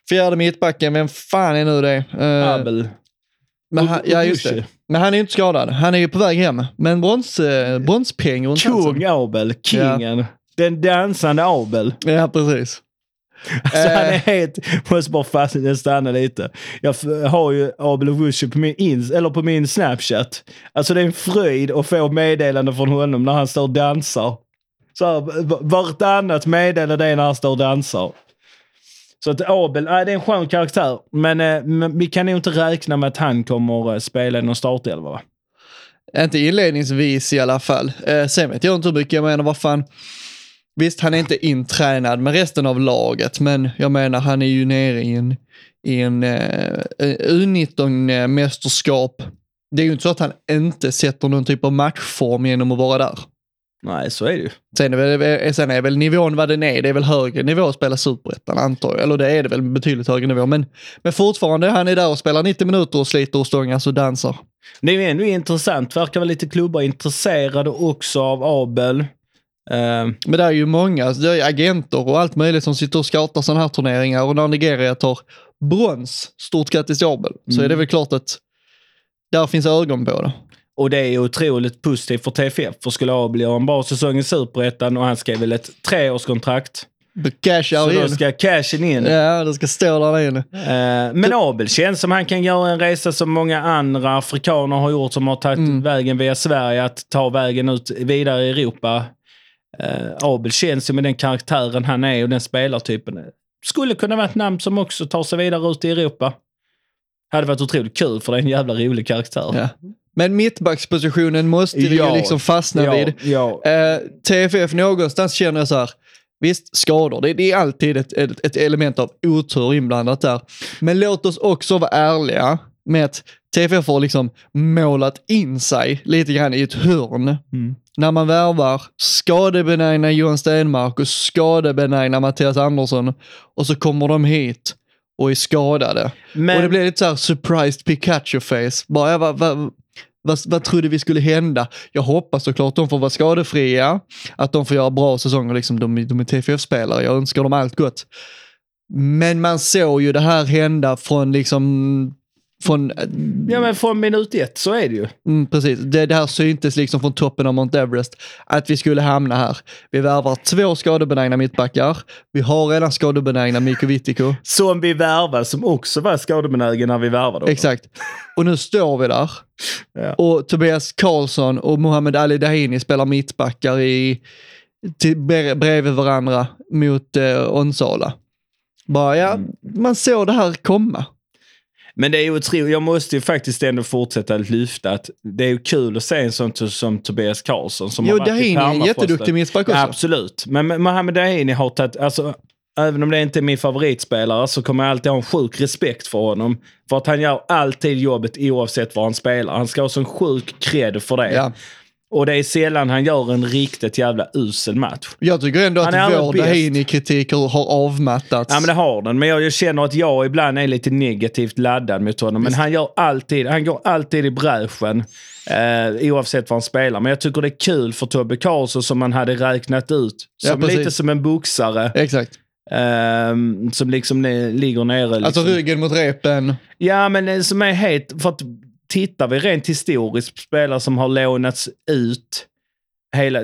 Fjärde mittbacken, vem fan är nu det? Eh, Abel. Men han, ja, just det. Men han är ju inte skadad. Han är ju på väg hem. Men brons, eh, bronspeng runt. Kung Abel. Kingen. Den dansande Abel. Ja, precis. Alltså, Eh. han är helt... Måste bara fastna, stanna lite. Jag har ju Abel Owusu på min, ins, eller på min Snapchat. Alltså det är en fröjd att få meddelande från honom när han står och dansar. Så här, vartannat meddelande är när han står och dansar. Så att Abel, nej, det är en skön karaktär. Men, eh, men vi kan nog inte räkna med att han kommer eh, spela i någon startelva va? Inte inledningsvis i alla fall. Eh, sen vet jag inte hur mycket jag menar, vad fan. Visst, han är inte intränad med resten av laget, men jag menar han är ju nere i en, i en eh, U19-mästerskap. Det är ju inte så att han inte sätter någon typ av matchform genom att vara där. Nej, så är det ju. Sen är, väl, sen är väl nivån vad den är. Det är väl högre nivå att spela superettan antar jag. Eller det är det väl betydligt högre nivå. Men, men fortfarande, han är där och spelar 90 minuter och sliter och stångas och dansar. Det är ju ändå intressant. Verkar vara lite klubbar intresserade också av Abel. Eh, Men det är ju många, det är agenter och allt möjligt som sitter och scoutar sådana här turneringar och när Nigeria tar brons, stort grattis till Abel, så är det väl klart att där finns ögon på det. Och det är otroligt positivt för TFF. För skulle Abel göra en bra säsong i Superettan och han skrev väl ett treårskontrakt. Cash Så out då in. ska cashen in. Ja, det ska stå där inne. Eh, men Abel känns som han kan göra en resa som många andra afrikaner har gjort som har tagit Mm. vägen via Sverige, att ta vägen ut vidare i Europa. Eh, Abel känns ju med den karaktären han är och den spelartypen. Skulle kunna vara ett namn som också tar sig vidare ut i Europa. Hade varit otroligt kul för det är en jävla rolig karaktär. Ja. Men mittbackspositionen måste vi Ja. ju liksom fastna ja, vid. ja. Eh, TFF någonstans känner jag så här, visst skador, det, det är alltid ett, ett, ett element av otur inblandat där. Men låt oss också vara ärliga med att TFF har liksom målat in sig lite grann i ett hörn. Mm. När man värvar skadebenägna Johan Stenmark och skadebenägna Mattias Andersson och så kommer de hit och är skadade. Men, Och det blir lite så här surprised Pikachu-face. Bara, vad, vad, vad, vad trodde vi skulle hända? Jag hoppas såklart de får vara skadefria, att de får göra bra säsonger, liksom de, de är TFF-spelare, jag önskar dem allt gott. Men man såg ju det här hända från liksom, från, ja, men från minut ett så är det ju. mm, precis, det, det här syntes liksom från toppen av Mount Everest, att vi skulle hamna här. Vi värvar två skadebenägna mittbackar, vi har redan skadebenägna Mikko Vittiko. Som vi värvade, som också var skadebenägen när vi värvade. honom. Exakt. Och nu står vi där. Ja. Och Tobias Karlsson och Mohamed Ali Dahini spelar mittbackar i, till, bre- bredvid varandra mot eh, Onsala. Bara, ja, Mm. man såg det här komma. Men det är ju otroligt. Jag måste ju faktiskt ändå fortsätta lyfta att det är ju kul att se en sån som Tobias Karlsson som Jo, har varit i Dahini är en permafrosten. jätteduktig mittback också. Absolut. Men Mohamed Dahini har tagit, alltså, även om det inte är min favoritspelare så kommer jag alltid ha en sjuk respekt för honom. För att han gör alltid jobbet oavsett var han spelar. Han ska ha sån sjuk cred för det. Ja. Och det är sällan han gör en riktigt jävla usel match. Jag tycker ändå Han att vår. Dahini-kritik har avmattats. Ja men det har den. Men jag, känner att jag ibland är lite negativt laddad mot honom. Men han, gör alltid, han går alltid i bräschen. Eh, oavsett vad han spelar. Men jag tycker det är kul för Tobbe Karlsson som man hade räknat ut. Ja, Som precis. lite som en boxare. Exakt. eh, som liksom ligger nere. Liksom. Alltså ryggen mot repen. Ja men som är helt... För att tittar vi rent historiskt på spelare som har lånats ut. Hela,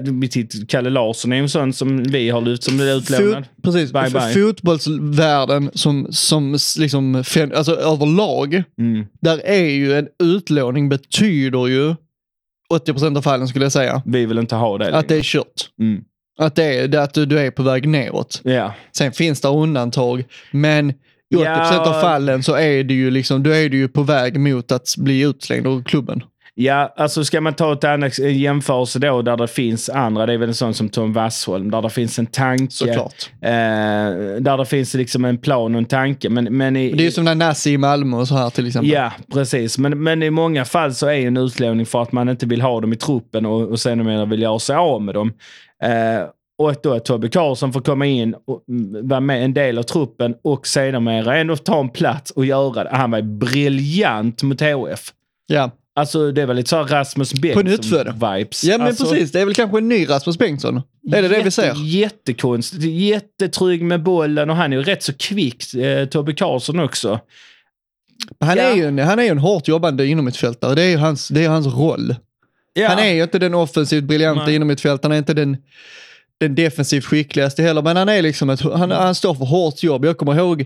Kalle Larsson är en sån som vi har lyft som är utlånad. Fot, precis. Bye, bye. Fotbollsvärlden som, som liksom, alltså överlag, Mm. där är ju en utlåning betyder ju 80% av fallen skulle jag säga, Vi vill inte ha det att det längre. är kört. Mm. Att, det är, att du, du är på väg neråt. Ja. Sen finns det undantag, men i 80% Ja. av fallen så är det ju liksom, då är du ju på väg mot att bli utslängd ur klubben. Ja, alltså ska man ta ett annat jämförelse då där det finns andra, det är väl en sån som Tom Wassholm, där det finns en tanke. Såklart. Eh, där det finns liksom en plan och en tanke. Men, men i, Det är ju som när Nassi i Malmö och så här till exempel. Ja, precis. Men, men i många fall så är en utlåning för att man inte vill ha dem i truppen och, och sen vill göra sig av med dem. Eh, och att då att Tobbe Karlsson får komma in och vara med en del av truppen och sedermera ändå ta en plats och göra det. Han var briljant mot HF. Ja. Alltså det var lite så Rasmus. Bengtsson-vibes. Ja men alltså, precis, det är väl kanske en ny Rasmus Bengtsson? Är det det vi ser? Jättekonstigt. Jättetrygg med bollen och han är ju rätt så kvick, eh, Tobbe Karlsson också. Han, Ja. är ju en, han är ju en hårt jobbande inomhutfältare, det är ju hans, det är hans roll. Ja. Han är ju inte den offensivt briljanta Nej. inomhutfältaren, han är inte den, den defensivt skickligaste heller, men han är liksom ett, han, han står för hårt jobb. Jag kommer ihåg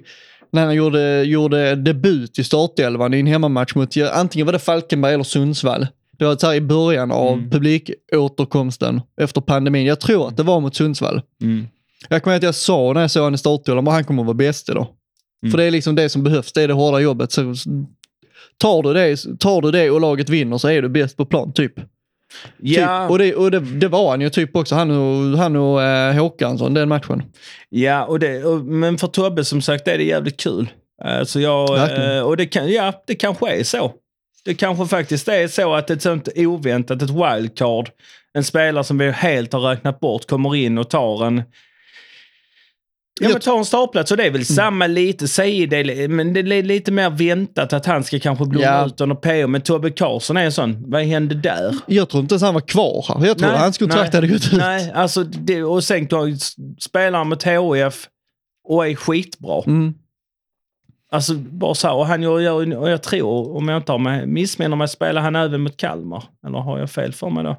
när han gjorde, gjorde debut i startelvan i en hemmamatch mot, antingen var det Falkenberg eller Sundsvall. Det var så här i början av Mm. publikåterkomsten efter pandemin. Jag tror att det var mot Sundsvall. Mm. Jag kommer ihåg att jag sa när jag såg honom i startelvan, han kommer att vara bäst idag. Mm. För det är liksom det som behövs, det är det hårda jobbet. Så, tar, du det, tar du det och laget vinner så är du bäst på plan, typ. Ja, Typ. Och, det, och det, det var han ju typ också, han och, han och eh, Håkansson, den matchen. ja och det, och, men för Tobbe som sagt är det jävligt kul. Alltså jag, Verkligen. eh, och det, kan, ja, det kanske är så. Det kanske faktiskt är så att ett sånt oväntat, ett wildcard, en spelare som vi helt har räknat bort kommer in och tar en Ja, men tar en startplats och det är Mm. väl samma lite, säg det, men det är lite mer väntat att han ska kanske blomma Ja. ut under PO. Men Tobbe Karlsson är en sån, vad hände där? Jag tror inte ens han var kvar här. Jag tror Nej, hans kontrakt hade gått ut. Nej, alltså det, och sen spelar han mot HIF och är skitbra. Mm. Alltså bara så här, och han gör, gör, och jag tror, om jag inte missminner mig, spelar han även mot Kalmar? Eller har jag fel för mig då?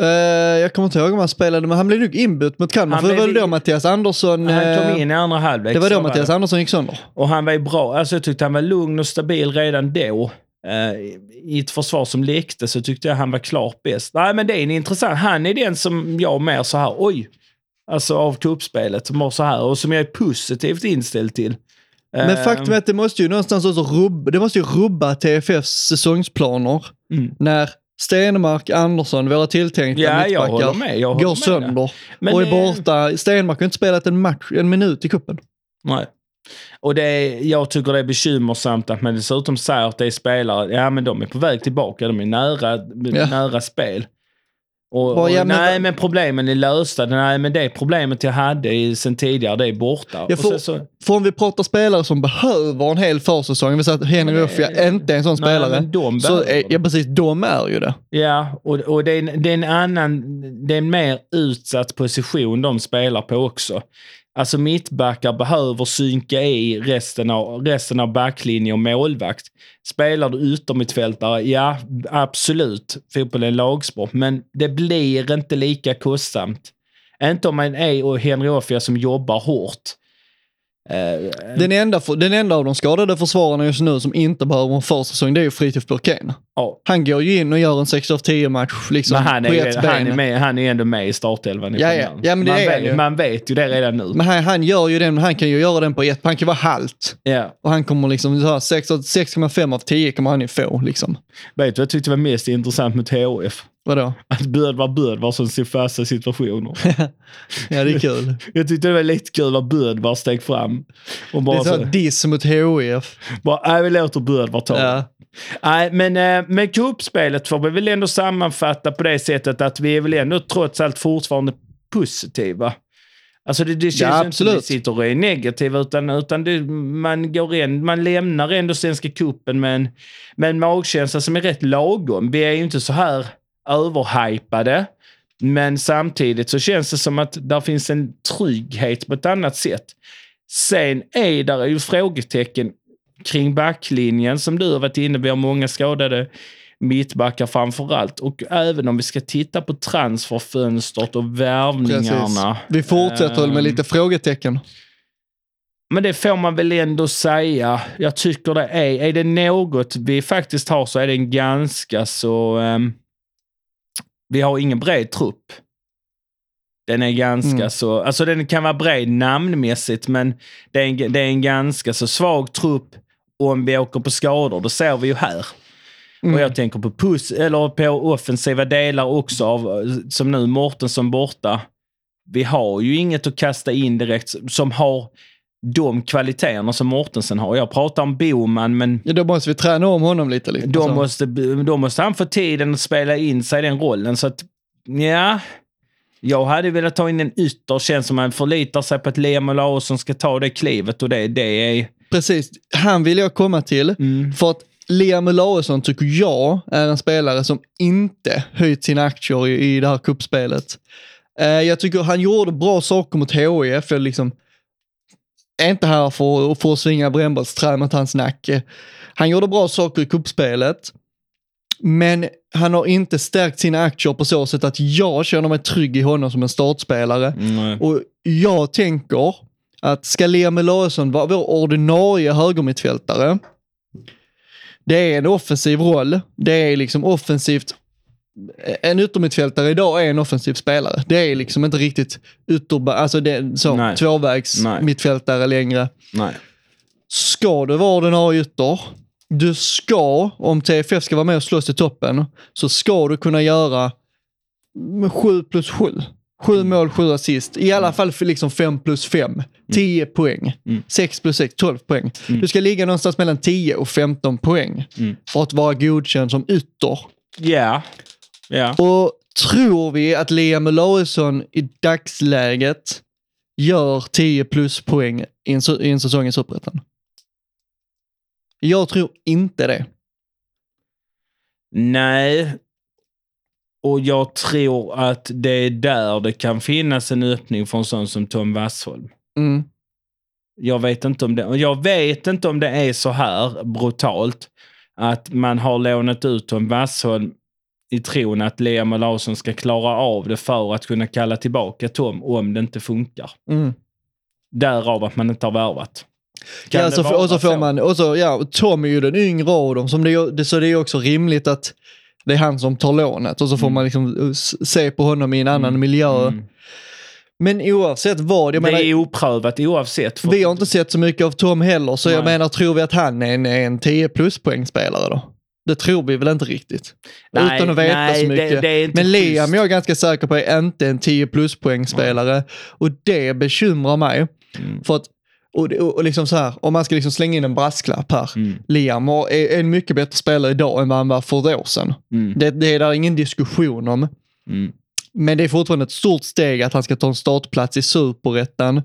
Eh, jag kommer inte ihåg om han spelade, men han blev nog inbytt mot Kalmar. Han För det var då Mattias Andersson... Han eh, kom in i andra halvlek. det var då Mattias Andersson gick sönder. Och han var ju bra. Alltså jag tyckte han var lugn och stabil redan då. Eh, I ett försvar som lekte så tyckte jag han var klart bäst. Nej, men det är en intressant. Han är den som jag mer så här, oj. Alltså av kuppspelet som var så här och som jag är positivt inställd till. Men Eh, faktum är att det måste ju någonstans också rubba, det måste ju rubba TFFs säsongsplaner Mm. när Stenmark, Andersson, våra tilltänkta Ja, mittbackar, med. Går med sönder Men och är borta. Stenmark har inte spelat en match, en minut i kuppen. Nej. Och det är, jag tycker det är bekymmersamt att man dessutom säger att det är spelare, ja men de är på väg tillbaka, de är nära, Ja. nära spel. Och, och, ja, men- nej men problemen är lösta, nej men det problemet jag hade sen tidigare, det är borta. Får- sen så, För om vi pratar spelare som behöver en hel försäsong, vi säger att Henry det- Ruffia inte är en sån nej, spelare. de så är, ja precis, de är ju det. Ja, och, och det, är en, det är en annan, det är en mer utsatt position de spelar på också. Alltså mittbackar behöver synka i resten av, resten av backlinje och målvakt. Spelar du yttermittfältare, ja absolut, fotboll är en lagsport, men det blir inte lika kostsamt. Inte om man är och Henry Offia som jobbar hårt. Eh, Den enda, den enda av de skadade försvararna just nu som inte behöver en försäsong, det är ju Fritiof Burken. ja. Han går ju in och gör en 6 av 10 match liksom Men han på är, ett han, är ben. med, han är ändå med i startelvan. Ja, ja. Ja, man, är vet, man vet ju det redan nu. Men han, han gör ju den, han kan ju göra den på ett, han kan vara halt. Ja. Och han kommer liksom, så här, 6 av- 6,5 av 10 kommer han ju få liksom. Vet du vad jag tyckte var mest intressant med THF? Vadå? Att Bödvar Bödvar som ser fasta situationer. Ja, det är kul. jag tyckte det var lite kul när Bödvar steg fram. Och Det bara är så så, diss mot HIF. bara, nej vi låter Bödvar ta det." Ja. Nej, men eh, med cupspelet får vi väl ändå sammanfatta på det sättet att vi är väl ändå trots allt fortfarande positiva. Alltså det, det känns Ja, inte som att vi sitter och är negativa utan, utan det, man, går in, man lämnar ändå Svenska cupen med en, med en magkänsla som är rätt lagom. Vi är ju inte så här överhypade. Men samtidigt så känns det som att där finns en trygghet på ett annat sätt. Sen är där ju frågetecken kring backlinjen som du har varit inne Vi har många skadade mittbackar framför allt. Och även om vi ska titta på transferfönstret och Precis. värvningarna. Vi fortsätter väl med Ehm, lite frågetecken. Men det får man väl ändå säga. Jag tycker det är, är det något vi faktiskt har så är det en ganska så... ehm, vi har ingen bred trupp. Den är ganska Mm. så, alltså den kan vara bred namnmässigt men det är, en, det är en ganska så svag trupp om vi åker på skador. Det ser vi ju här. Mm. Och jag tänker på puss, eller på offensiva delar också av, som nu Mortensson borta. Vi har ju inget att kasta in direkt som har de kvaliteterna som Mortensen har. Jag pratar om Boman, men Ja, då måste vi träna om honom lite. lite. då Så. måste, då måste han få tiden att spela in sig i den rollen. Så att, ja. Jag hade velat ta in en ytter, känns som man förlitar sig på att Liam Olausson ska ta det klivet och det, det är... Precis, han vill jag komma till. Mm. För att Liam Olausson tycker jag är en spelare som inte höjt sina aktier i, i det här kuppspelet. Eh, jag tycker han gjorde bra saker mot HIF. Jag liksom är inte här för, för att svinga brännbollsträ mot hans nacke. Han gjorde bra saker i kuppspelet. Men han har inte stärkt sina aktier på så sätt att jag känner mig trygg i honom som en startspelare. Nej. Och jag tänker att ska Liam Larsson vara vår ordinarie högermittfältare, det är en offensiv roll. Det är liksom offensivt. En yttermittfältare idag är en offensiv spelare. Det är liksom inte riktigt ytter, alltså det är så, Nej. tvåvägs Nej. mittfältare längre. Nej. Ska du vara ordinarie ytter, du ska, om TFF ska vara med och slåss i toppen, så ska du kunna göra 7 plus 7. 7 mål, 7 assist. I alla fall för liksom 5 plus 5. 10 poäng. Mm. 6 plus 6, 12 poäng. Mm. Du ska ligga någonstans mellan 10 och 15 poäng Mm. för att vara godkänd som ytter. Ja. Ja. Och tror vi att Liam Olausson i dagsläget gör 10 plus poäng i en, i en säsong i Superettan? Jag tror inte det. Nej. Och jag tror att det är där det kan finnas en öppning för en sån som Tom Wassholm. Mm. Jag vet inte om det, jag vet inte om det är så här brutalt att man har lånat ut Tom Wassholm i tron att Liam Larsson ska klara av det för att kunna kalla tillbaka Tom om det inte funkar. Mm. Därav att man inte har värvat. Kan Ja, det så, och så får så? man, och så, ja, Tom är ju den yngre av dem, som det, det, så det är också rimligt att det är han som tar lånet och så får Mm. man liksom uh, se på honom i en annan Mm. miljö. Mm. Men oavsett vad, jag Det menar, är oprövat oavsett. För vi har inte sett så mycket av Tom heller, så jag Nej. menar, tror vi att han är en, en 10 plus poängspelare då? Det tror vi väl inte riktigt. Nej, Utan att veta nej, så mycket. Det, det är Men Liam schysst. är jag ganska säker på är inte en 10 plus poängspelare och det bekymrar mig. Mm. För att, och, och, liksom så här, om man ska liksom slänga in en brasklapp här. Mm. Liam har- är en mycket bättre spelare idag än vad han var för ett år sedan. Mm. Det, det är där ingen diskussion om. Mm. Men det är fortfarande ett stort steg att han ska ta en startplats i superettan.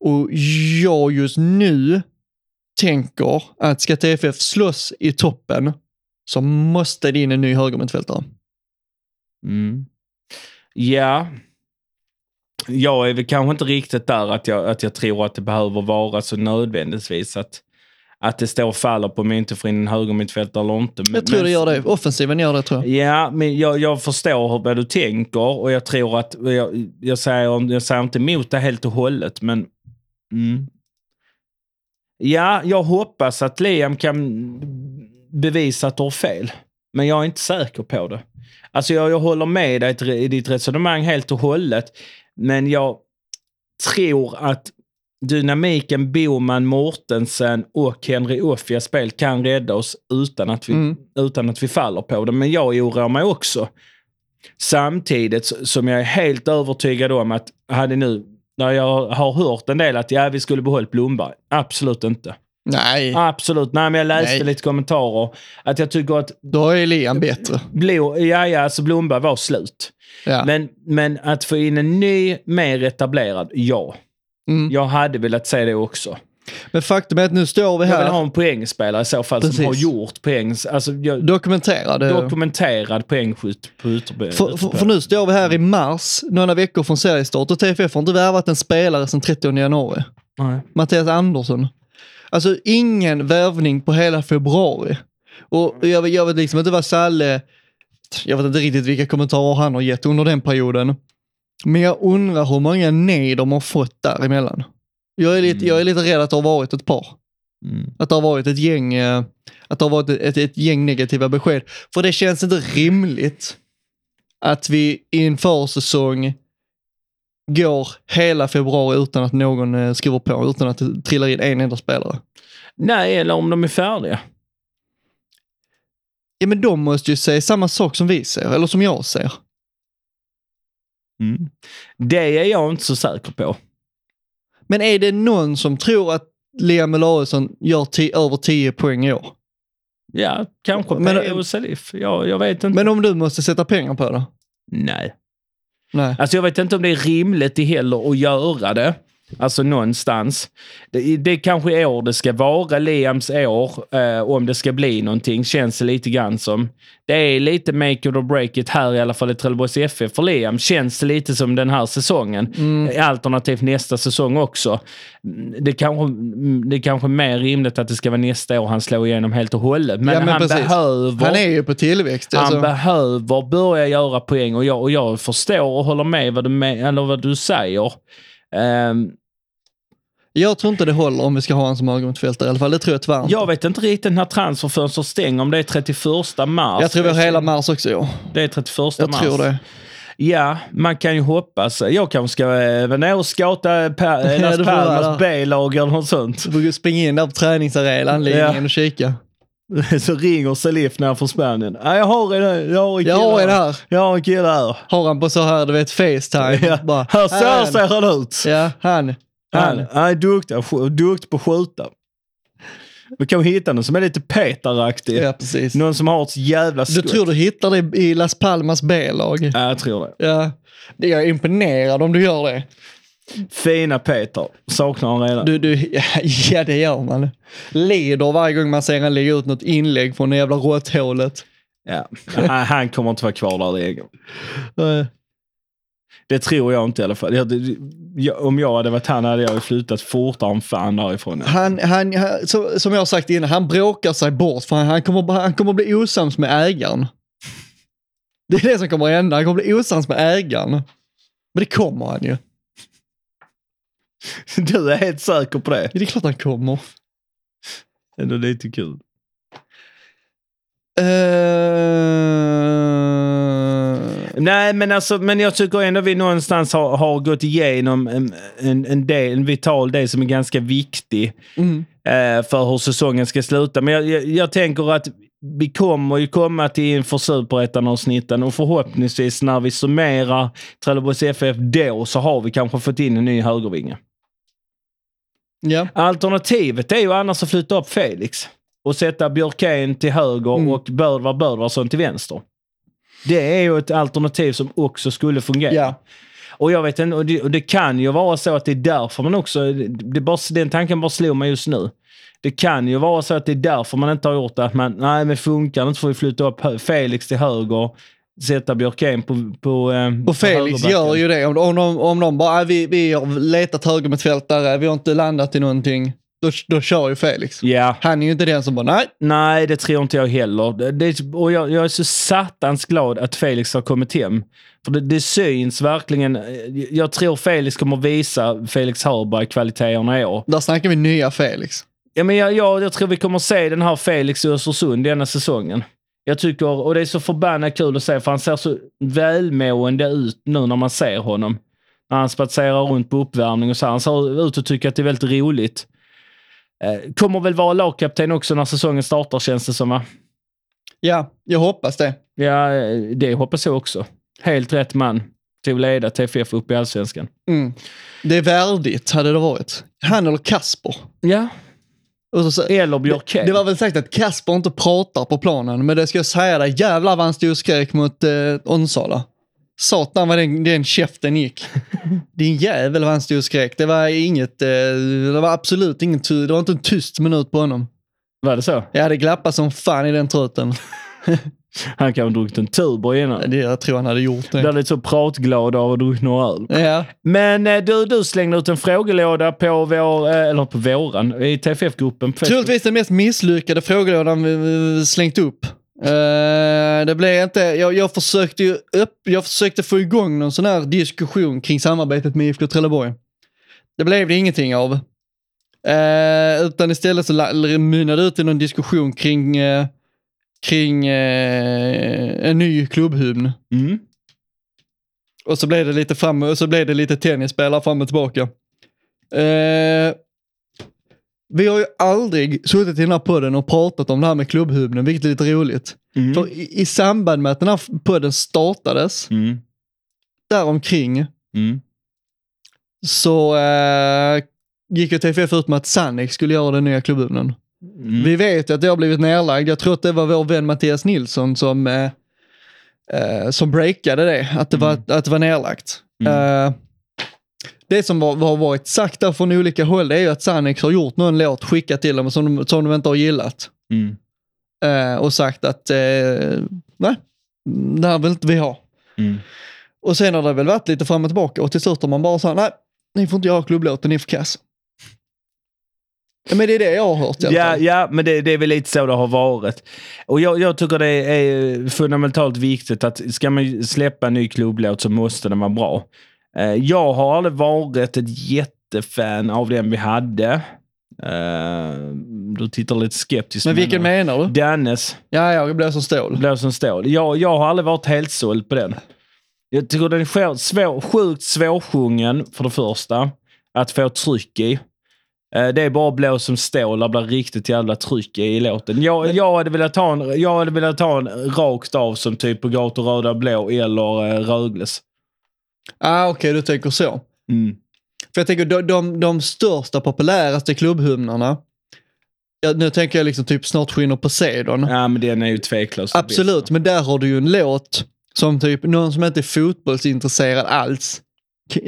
Och jag just nu tänker att ska TFF slåss i toppen så måste det in en ny högermittfältare. Mm. Ja. Jag är väl kanske inte riktigt där att jag, att jag tror att det behöver vara så nödvändigtvis att, att det står och faller på om jag inte får in en högermittfältare eller inte. Men, Jag tror men- det gör det. Offensiven gör det tror jag. Ja, men jag, jag förstår vad du tänker och jag tror att, jag, jag, säger, jag säger inte emot det helt och hållet, men mm. Ja, jag hoppas att Liam kan bevisa att du har fel. Men jag är inte säker på det. Alltså jag, jag håller med dig i ditt resonemang helt och hållet. Men jag tror att dynamiken Boman, Mortensen och Henry Offias spel kan rädda oss utan att, vi, Mm. utan att vi faller på det. Men jag oroar mig också. Samtidigt som jag är helt övertygad om att hade nu, när jag har hört en del att ja, vi skulle behållit Blomberg. Absolut inte. Nej, Absolut. Nej, men jag läste Nej. lite kommentarer. Att jag tycker att då är Liam bättre. Blå, ja, ja, alltså Blomberg var slut. Ja. Men, men att få in en ny, mer etablerad, ja. Mm. Jag hade velat se det också. Men faktum är att nu står vi Jag vill här ha en poängspelare i så fall som Precis. har gjort poäng. Alltså, jag, dokumenterade. dokumenterad poängskytt på ytterbe- För, för, för nu står vi här i mars, några veckor från seriestart och TFF har inte värvat en spelare sedan 30 januari. Nej. Mattias Andersson. Alltså ingen värvning på hela februari. Och jag, vet- jag vet liksom inte vad Salle, jag vet inte riktigt vilka kommentarer han har gett under den perioden. Men jag undrar hur många nej de har fått däremellan. Jag är lite, jag är lite rädd att det har varit ett par. Mm. Att det har varit ett gäng, eh, att det har varit ett, ett, ett gäng negativa besked. För det känns inte rimligt att vi i en försäsong går hela februari utan att någon eh, skriver på, utan att det trillar in en enda spelare. Nej, eller om de är färdiga. Ja men de måste ju säga samma sak som vi ser, eller som jag ser. Mm. Det är jag inte så säker på. Men är det någon som tror att Liam Larsson gör över 10 poäng i år? Ja, kanske Men- men, och Salif. Jag, jag vet inte. Men om du måste sätta pengar på det? Nej. Nej. Alltså jag vet inte om det är rimligt heller att göra det. Alltså någonstans. Det, det kanske är år det ska vara, Liams år, eh, om det ska bli någonting, känns det lite grann som. Det är lite make it or break it här i alla fall i Trelleborgs FF för Liam. Känns det lite som den här säsongen. Alternativt nästa säsong också. Mm, Det kanske, mm, det är kanske mer rimligt att det ska vara nästa år han slår igenom helt och hållet. Men, Ja, men han precis. behöver... Han är ju på tillväxt. Han Alltså. behöver börja göra poäng och jag, och jag förstår och håller med vad du, med, eller vad du säger. Ehm, Jag tror inte det håller om vi ska ha han som högermittfältare i alla fall. Det tror jag tyvärr inte. jag vet inte riktigt när transferfönstret stänger, om det är 31 mars. Jag tror vi har hela mars också i år. Det är 31 Jag mars. tror det. Ja, man kan ju hoppas. Jag kanske ska eh, vara nere och scouta eh, Las Palmas B-lag eller något sånt. Du får springa in där på träningsarenan, linjen Ja. och kika. Så ringer Salif när han får Spanien. Ja, jag har en, jag har en kille Jag har en här. Jag har en kille här. Har han på så här, du vet, Facetime. Ja. Bara, Här så här ser han ut. Ja, han. Han, Han. är duktig, duktig på att skjuta. Vi kan hitta någon som är lite Peter-aktig. Ja, precis. Någon som har ett jävla Du skott. tror du hittar det i Las Palmas B-lag? Ja, jag tror det. Ja. Jag är imponerad om du gör det. Fina Peter. Saknar han redan. Du, du, ja, det gör man. Lider varje gång man ser han lägga ut något inlägg från det jävla råtthålet. Ja. Han, han kommer inte vara kvar där. Eh, Det tror jag inte i alla fall. Jag, jag, om jag hade varit han hade jag flyttat fortare än fan därifrån. Han, han, han, som jag har sagt innan, han bråkar sig bort för han, han, kommer, han kommer bli osams med ägaren. Det är det som kommer att hända, han kommer bli osams med ägaren. Men det kommer han ju. Du är helt säker på det? Det är klart han kommer. Ändå lite kul. Uh... Nej, men, alltså, men jag tycker ändå vi någonstans har, har gått igenom en, en, en, del, en vital del som är ganska viktig Mm. eh, för hur säsongen ska sluta. Men jag, jag, jag tänker att vi kommer ju komma till inför superettan-avsnitten och förhoppningsvis när vi summerar Trelleborgs FF då så har vi kanske fått in en ny högervinge. Ja. Alternativet är ju annars att flytta upp Felix och sätta Björkén till höger Mm. och Bödvar Bödvarsson till vänster. Det är ju ett alternativ som också skulle fungera. ja. Och jag vet inte, och det, och det kan ju vara så att det är därför man också, det bara, den tanken bara slog mig just nu. Det kan ju vara så att det är därför man inte har gjort det. Att man, nej men funkar det inte får vi flytta upp Felix till höger, sätta Björkén på, på, eh, Och Felix högerbacken. gör ju det. Om, om, de, om de bara, "Ah, vi, vi har letat högermittfältare, vi har inte landat i någonting. Då, då kör ju Felix. Ja, Han är ju inte den som bara, nej. nej det tror inte jag heller. Det, det, och jag, jag är så satans glad att Felix har kommit hem. För det, det syns verkligen. Jag tror Felix kommer visa Felix Hörberg-kvaliteterna i år. Där snackar vi nya Felix. Ja, men jag, jag, jag tror vi kommer se den här Felix i Östersund denna säsongen. Jag tycker, och det är så förbannat kul att se för han ser så välmående ut nu när man ser honom. När han spatserar runt på uppvärmning och så. Han ser ut att tycka att det är väldigt roligt. Eh, kommer väl vara lagkapten också när säsongen startar känns det som va? Ja, jag hoppas det. Ja, eh, det hoppas jag också. Helt rätt man till att leda TFF upp i allsvenskan. Mm. Det är värdigt, hade det varit. Han eller Kasper. Ja, Och så, eller Björkén. det var väl sagt att Kasper inte pratar på planen, men det ska jag säga dig, jävlar vad han stod och skrek mot eh, Onsala. Satan vad den, den käften gick. Din jävel vad han stod och skrek. Det var inget, eh, det var absolut inget, det var inte en tyst minut på honom. Var det så? Jag hade glappat som fan i den truten. Han kanske druckit en tuber innan. Det, jag tror han hade gjort Blir det. lite så pratglad av att druckit några öl. Ja, Men eh, du, du slängde ut en frågelåda på vår, eh, eller på våran, i TFF-gruppen troligtvis den mest misslyckade frågelådan vi, slängt upp. Eh, det blev inte, jag, jag försökte ju upp, jag försökte få igång någon sån här diskussion kring samarbetet med IFK Trelleborg. Det blev det ingenting av. Eh, utan istället så mynnade det ut i någon diskussion kring, eh, kring eh, en ny klubbhymn. Mm. Och så blev det lite fram och så blev det lite tennisspelare fram och tillbaka. Eh, vi har ju aldrig suttit i den här podden och pratat om det här med klubbhymnen, vilket är lite roligt. Mm. För i, i samband med att den här podden startades, Mm. däromkring, Mm. så eh, gick ju TFF ut med att Sannex skulle göra den nya klubbhymnen. Mm. Vi vet att det har blivit nedlagd. Jag tror att det var vår vän Mattias Nilsson som, eh, eh, som breakade det, att det, var, att det var nedlagt. Mm. Eh, det som har, har varit sagt där från olika håll det är ju att Sannex har gjort någon låt, skickat till dem som de, som de inte har gillat. Mm. Eh, och sagt att, eh, nej, det här vill inte vi ha. Mm. Och sen har det väl varit lite fram och tillbaka och till slut har man bara sagt, nej, ni får inte göra klubblåten, ni är för kass. Ja, men det är det jag har hört Ja, ja, men det, det är väl lite så det har varit. Och jag, jag tycker det är fundamentalt viktigt att ska man släppa en ny klubblåt så måste den vara bra. Eh, Jag har aldrig varit ett jättefan av den vi hade. Eh, Du tittar lite skeptiskt Men vilken menar du? Dennis. Ja, ja, blir som stål. Blå som stål. Jag, jag har aldrig varit helt såld på den. Jag tycker den är svår, svår, sjukt svårsjungen för det första. Att få tryck i. Eh, Det är bara blå som stål. Det blir riktigt jävla tryck i, låten. Jag, jag, hade velat ta en, jag hade velat ta en rakt av som typ på Gator Röda Blå eller eh, Rögles. Ah, Okej, du tänker så. Mm. För jag tänker de, de, de största, populäraste klubbhymnerna, ja, nu tänker jag liksom typ Snart skiner Poseidon. Ja, men den är ju tveklöst den Absolut, bästa. men där har du ju en låt som typ någon som inte är fotbollsintresserad alls,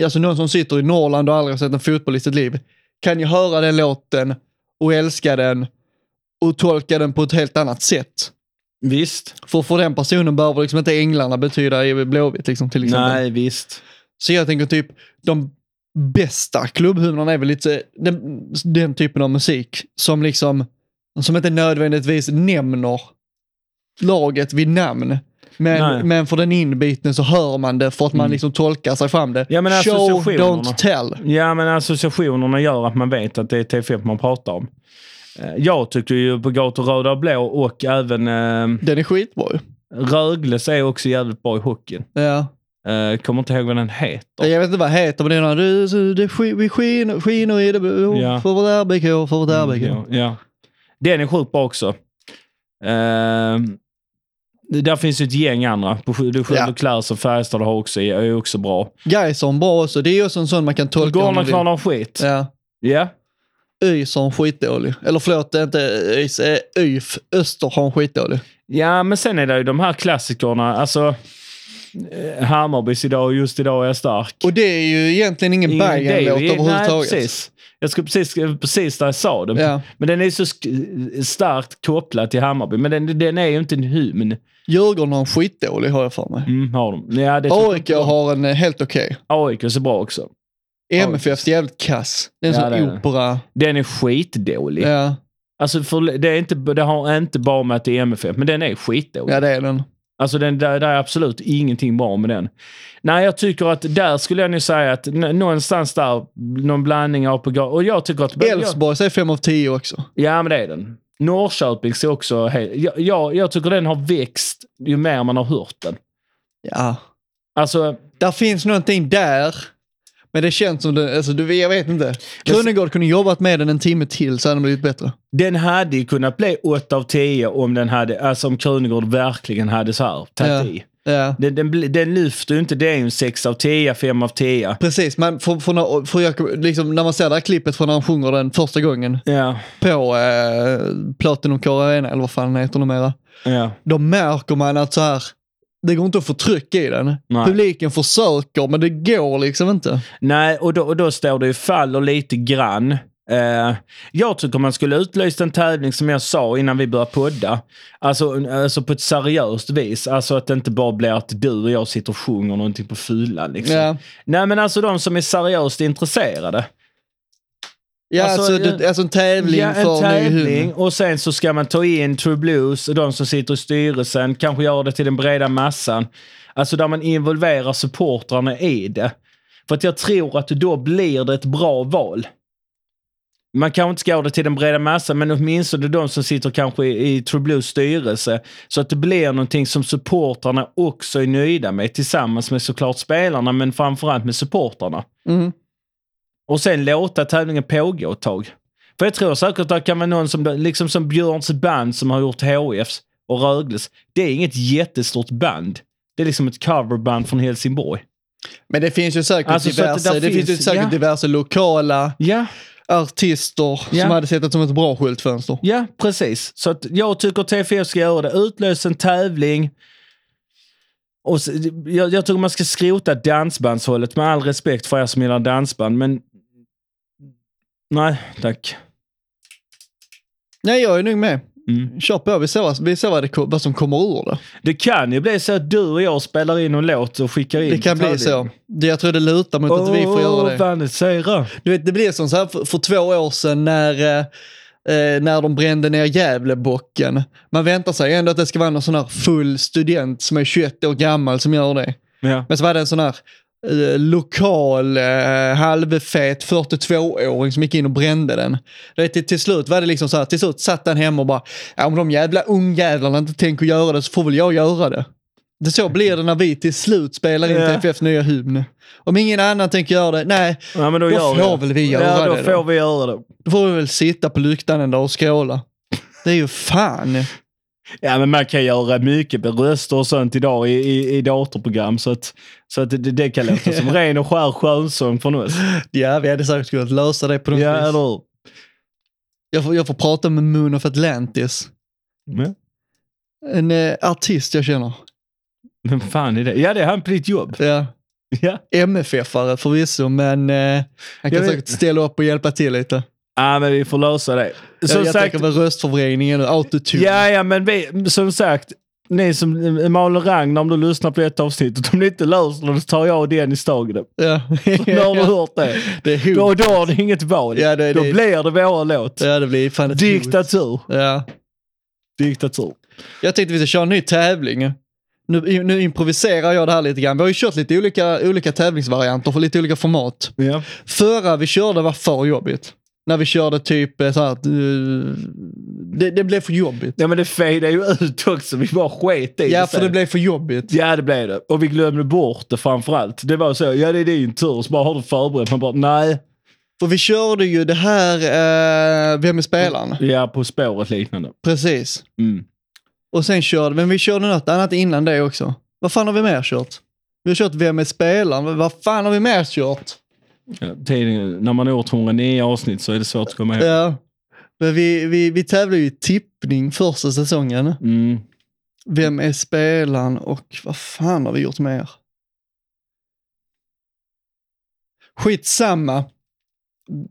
alltså någon som sitter i Norrland och aldrig har sett en fotboll i sitt liv, kan ju höra den låten och älska den och tolka den på ett helt annat sätt. Visst. För för den personen behöver liksom inte änglarna betyda i Blåvitt liksom, till exempel. Nej, visst. Så jag tänker typ, de bästa klubbhymnerna är väl lite den, den typen av musik som liksom, som inte nödvändigtvis nämner laget vid namn. Nej. Men, men för den inbiten så hör man det för att man Mm. liksom tolkar sig fram det. Ja, men Show, don't tell. Ja, men associationerna gör att man vet att det är TFF man pratar om. Eh, Jag tycker ju på Gator Röda och Blå och även eh, Den är skitbra ju. Rögles är också jävligt bra i hockeyn. Ja. Eh, kommer inte ihåg vad den heter. Jag vet inte vad det heter, men det är någon, det sk- vi skiner, skiner i det blå Ja. för vårt RBK, för vårt RBK. Ja, ja. Den är sjukt bra också. Det- där finns ju ett gäng andra. Ja. ja. Claire som Färjestad har också, är också bra. Gaison bra också, det är ju också en sån man kan tolka. om Gorna man vill. kvarnar skit. Ja. Har en skitdålig. Eller förlåt, det är inte eh, har en skitdålig. Ja, men sen är det ju de här klassikerna. Alltså, eh, Hammarbys idag och just idag är jag stark. Och det är ju egentligen ingen Nej, överhuvudtaget. precis. Jag skulle precis, precis där jag sa det. Ja. Men den är så starkt kopplad till Hammarby. Men den, den är ju inte en hymn. Djurgården har en skitdålig har jag för mig. Mm, har de. Ja, det AIK har en eh, helt okej. AIK är bra också. MFF är jävligt kass. Det är en Ja, sån opera. Den är skitdålig. Ja, Alltså för, det, är inte, det har inte bara med att det är MFF, men den är skitdålig. ja, det är den. Alltså den, där, där är absolut ingenting bra med den. Nej, jag tycker att där skulle jag nu säga att någonstans där, någon blandning av på Och jag tycker att... Elfsborg är 5 av 10 också. Ja, men det är den. Norrköpings är också helt... Jag, jag, jag tycker den har växt ju mer man har hört den. Ja. Alltså, Där finns någonting där. Men det känns som det, alltså du, jag vet inte. Krunegård kunde jobbat med den en timme till så hade den blivit bättre. den hade ju kunnat bli 8 av 10 om den hade, alltså om Krunegård verkligen hade så här tagit Ja. i. Ja. Den, den, den lyfter ju inte, det är ju en 6 av 10, 5 av 10. Precis, men för, för, när- för jag, liksom, när man ser det här klippet från när han sjunger den första gången Ja, på eh, Platinum Car Arena, eller vad fan den heter numera. ja. Då märker man att så här, det går inte att få tryck i den. Nej. Publiken försöker, men det går liksom inte. Nej, och då, och då står det ju faller lite grann. Eh, jag tycker man skulle utlysa en tävling som jag sa innan vi började podda. Alltså, alltså på ett seriöst vis. Alltså att det inte bara blir att du och jag sitter och sjunger någonting på fyllan. Liksom. Ja, Nej men alltså de som är seriöst intresserade. Ja Alltså, alltså, det, alltså en tävling Ja, en för ny tävling hymn. och sen så ska man ta in True Blues och de som sitter i styrelsen, kanske göra det till den breda massan. Alltså där man involverar supportrarna i det. För att jag tror att då blir det ett bra val. Man kanske inte ska göra det till den breda massan, men åtminstone de som sitter kanske i, i True Blues styrelse. Så att det blir någonting som supportrarna också är nöjda med, tillsammans med såklart spelarna, men framförallt med supportrarna. Mm. Och sen låta tävlingen pågå ett tag. För jag tror säkert att det kan vara någon som, liksom som Björns band som har gjort HIFs och Rögles. Det är inget jättestort band. Det är liksom ett coverband från Helsingborg. Men det finns ju säkert Alltså, diverse, det det, finns ju säkert ja. diverse lokala Ja, artister Ja. som hade sett det som ett bra skyltfönster. ja precis. Så jag tycker TFF ska göra det. Utlösa en tävling. Och så, jag, jag tror man ska skrota dansbandshållet med all respekt för er som gillar dansband, men... Nej, tack. Nej, jag är nog med. Mm. Kör på, vi ser, vad- vi ser vad, det, vad som kommer ur det. Det kan ju bli så att du och jag spelar in en låt och skickar in Det kan bli så. Jag tror det lutar mot att vi får göra det. Du vet, det blev som så här för, för två år sedan när, eh, eh, när de brände ner Gävlebocken. Man väntar sig ändå att det ska vara någon sån här full student som är 21 år gammal som gör det. Ja. Men så var det en sån här eh, lokal, eh, halvfet 42-åring som gick in och brände den. Det, till, till slut var det liksom så här, till slut satt han hemma och bara, ja, om de jävla ungjävlarna inte tänker göra det så får väl jag göra det. Det så blir det när vi till slut spelar in. TFFs nya hymn. Om ingen annan tänker göra det, nej, Ja, men då, Då får vi väl vi göra ja, då det får då. vi göra det. då får vi väl sitta på lyktan en dag och skråla. Det är ju fan. Ja, men man kan göra mycket med röster och sånt idag i, i, i datorprogram. Så att, så att det, det kan låta som ren och skär skönsång från oss. Ja, vi hade säkert kunnat lösa det på något Ja, vis. eller hur? Jag får, jag får prata med Moon of Atlantis. Ja. En eh, artist jag känner. Vem fan är det? Ja, det är han på ditt jobb. Ja. Ja. MFF-are förvisso, men eh, han kan Jag vet- säkert ställa upp och hjälpa till lite. Ja, men vi får lösa det. Som jag sagt, tänker med röstförvrängningen och autotune. ja, ja, men vi, som sagt, ni som Mal och Ragnar, om du lyssnar på ett avsnitt, om ni inte löser det, så tar jag och Dennis tag i det. Ja. Nu har du hört det. det är Då, då har du inget val. Ja, det- då det- blir det våra låt. Ja, det blir fan. Diktatur. Ja. Diktatur. Jag tänkte vi ska köra en ny tävling. Nu, nu improviserar jag det här lite grann. Vi har ju kört lite olika, olika tävlingsvarianter för lite olika format. Ja. Förra vi körde var för jobbigt. När vi körde typ eh, så här eh, det, det blev för jobbigt. ja, men det fejdade ju ut också. Vi bara sket i Ja, för det blev för jobbigt. Ja, det blev det. Och vi glömde bort det framför allt. Det var så, ja det är din tur, så bara har du förberett. Man bara, nej. För vi körde ju det här, eh, Vem är spelaren? Ja, På spåret liknande. Precis. Mm. Och sen körde, men vi körde något annat innan det också. Vad fan har vi mer kört? Vi har kört Vem är spelaren? Vad fan har vi mer kört? Tiden, när man gjort 109 avsnitt så är det svårt att komma ihåg. Ja. Men vi, vi, vi tävlade ju i tippning första säsongen. Mm. Vem är spelaren och vad fan har vi gjort mer? Skitsamma.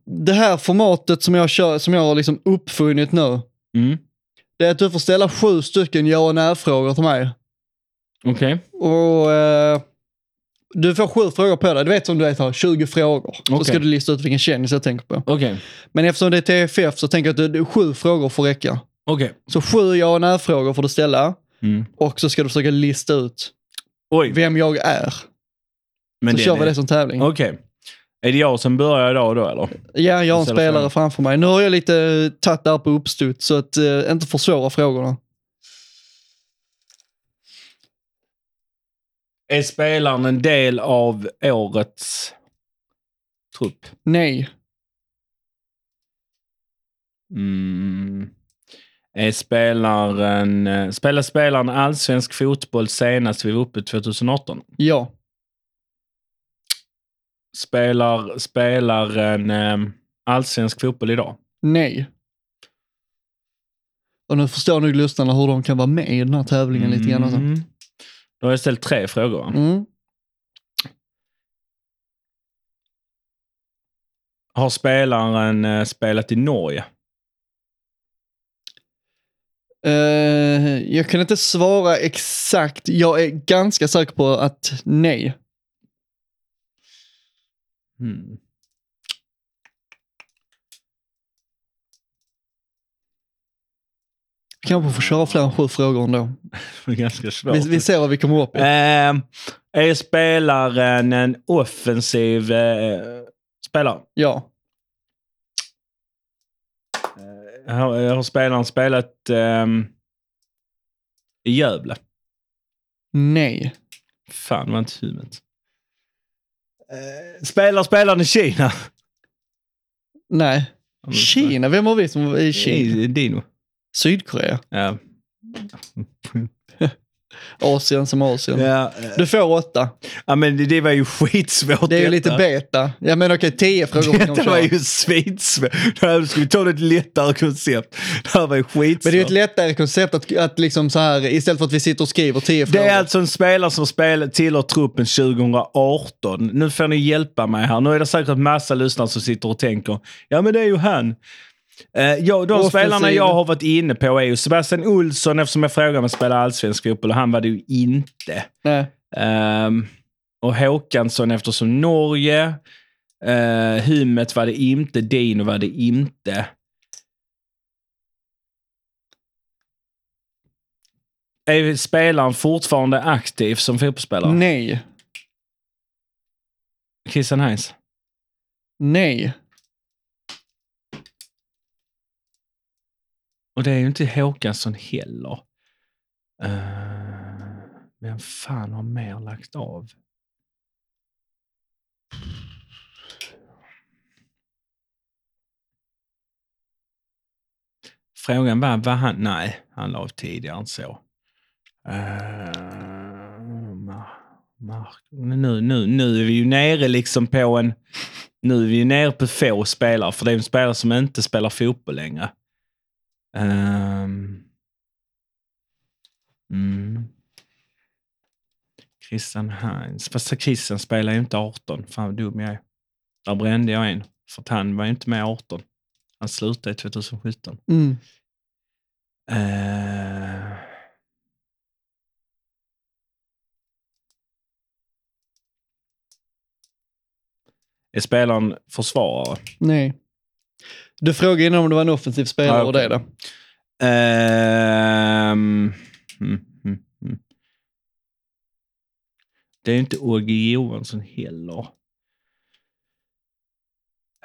Det här formatet som jag, kör, som jag har liksom uppfunnit nu, Mm. det är att du får ställa sju stycken ja och nej-frågor till mig. Okej. Och eh, Du får sju frågor på dig. Du vet som du vet har 20 frågor. Så Okej. ska du lista ut vilken kändis jag tänker på. Okej. Men eftersom det är TFF så tänker jag att det- sju frågor får räcka. Okej. Så sju ja och nej-frågor får du ställa. Mm. Och så ska du försöka lista ut Oj. vem jag är. Men så det- kör vi det som tävling. Okej. Är det jag som börjar idag då eller? Ja, jag har en spelare framför mig. Nu har jag lite tagit det här på uppstuds så att eh, inte försvåra frågorna. Är spelaren en del av årets trupp? Nej. Mm. Är spelaren, eh, spelar spelaren allsvensk fotboll senast vi var uppe 2018? Ja. Spelar spelaren eh, allsvensk fotboll idag? Nej. Och nu förstår nog lyssnarna hur de kan vara med i den här tävlingen lite grann. Alltså. Då har jag ställt tre frågor. Mm. Har spelaren eh, spelat i Norge? Eh, jag kan inte svara exakt. Jag är ganska säker på att nej. Mm. Kanske får köra fler än sju frågor ändå. Det är ganska svårt. Vi, vi ser vad vi kommer upp i. Ehm, är spelaren en offensiv eh, spelare? Ja. Har, har spelaren spelat ehm, i Gävle? Nej. Fan vad inte huvudet. Eh, spelar spelaren i Kina? Nej. Kina? Vem har vi som är i Kina? Dino. Sydkorea? Ja. Asien som Asien. Ja, eh, Du får åtta. ja men det, det var ju skitsvårt Det är ju lite beta. Ja men okej, tio frågor kan de Detta var ju svitsvårt. Det här Ska vi ta ett lättare koncept? Det här var ju skitsvårt. Men det är ju ett lättare koncept att, att liksom så här, istället för att vi sitter och skriver tio frågor. Det är alltså en spelare som spelar tillhör truppen 2018. Nu får ni hjälpa mig här. Nu är det säkert massa lyssnare som sitter och tänker, ja men det är ju han. Eh, ja, de Offensiv. spelarna jag har varit inne på är ju Sebastian Olsson, eftersom jag frågade om han spelar allsvensk fotboll och han var det ju inte. Nej. Ehm, och Håkansson eftersom Norge. Uh, Hummet var det inte, Dino var det inte. Är spelaren fortfarande aktiv som fotbollsspelare? Nej. Christian Heinz? Nej. Och det är ju inte Håkansson heller. Uh, vem fan har mer lagt av? Frågan var, var han... Nej, han la av tidigare än så. Uh, Mark, nu, nu, nu är vi ju nere liksom på en... Nu är vi ju nere på få spelare, för det är en spelare som inte spelar fotboll längre. Ehm. mm. Christian Heinz. Fast Christian spelar ju inte 18. Fan vad dum jag är. Där brände jag en. För att han var ju inte med 18. Han slutade 2017. Mm. Uh. Är spelaren försvarare? Nej. Du frågade innan om det var en offensiv spelare Ja, och det är det. Ehm, mm, mm, mm. Det är inte Åge Johansson heller.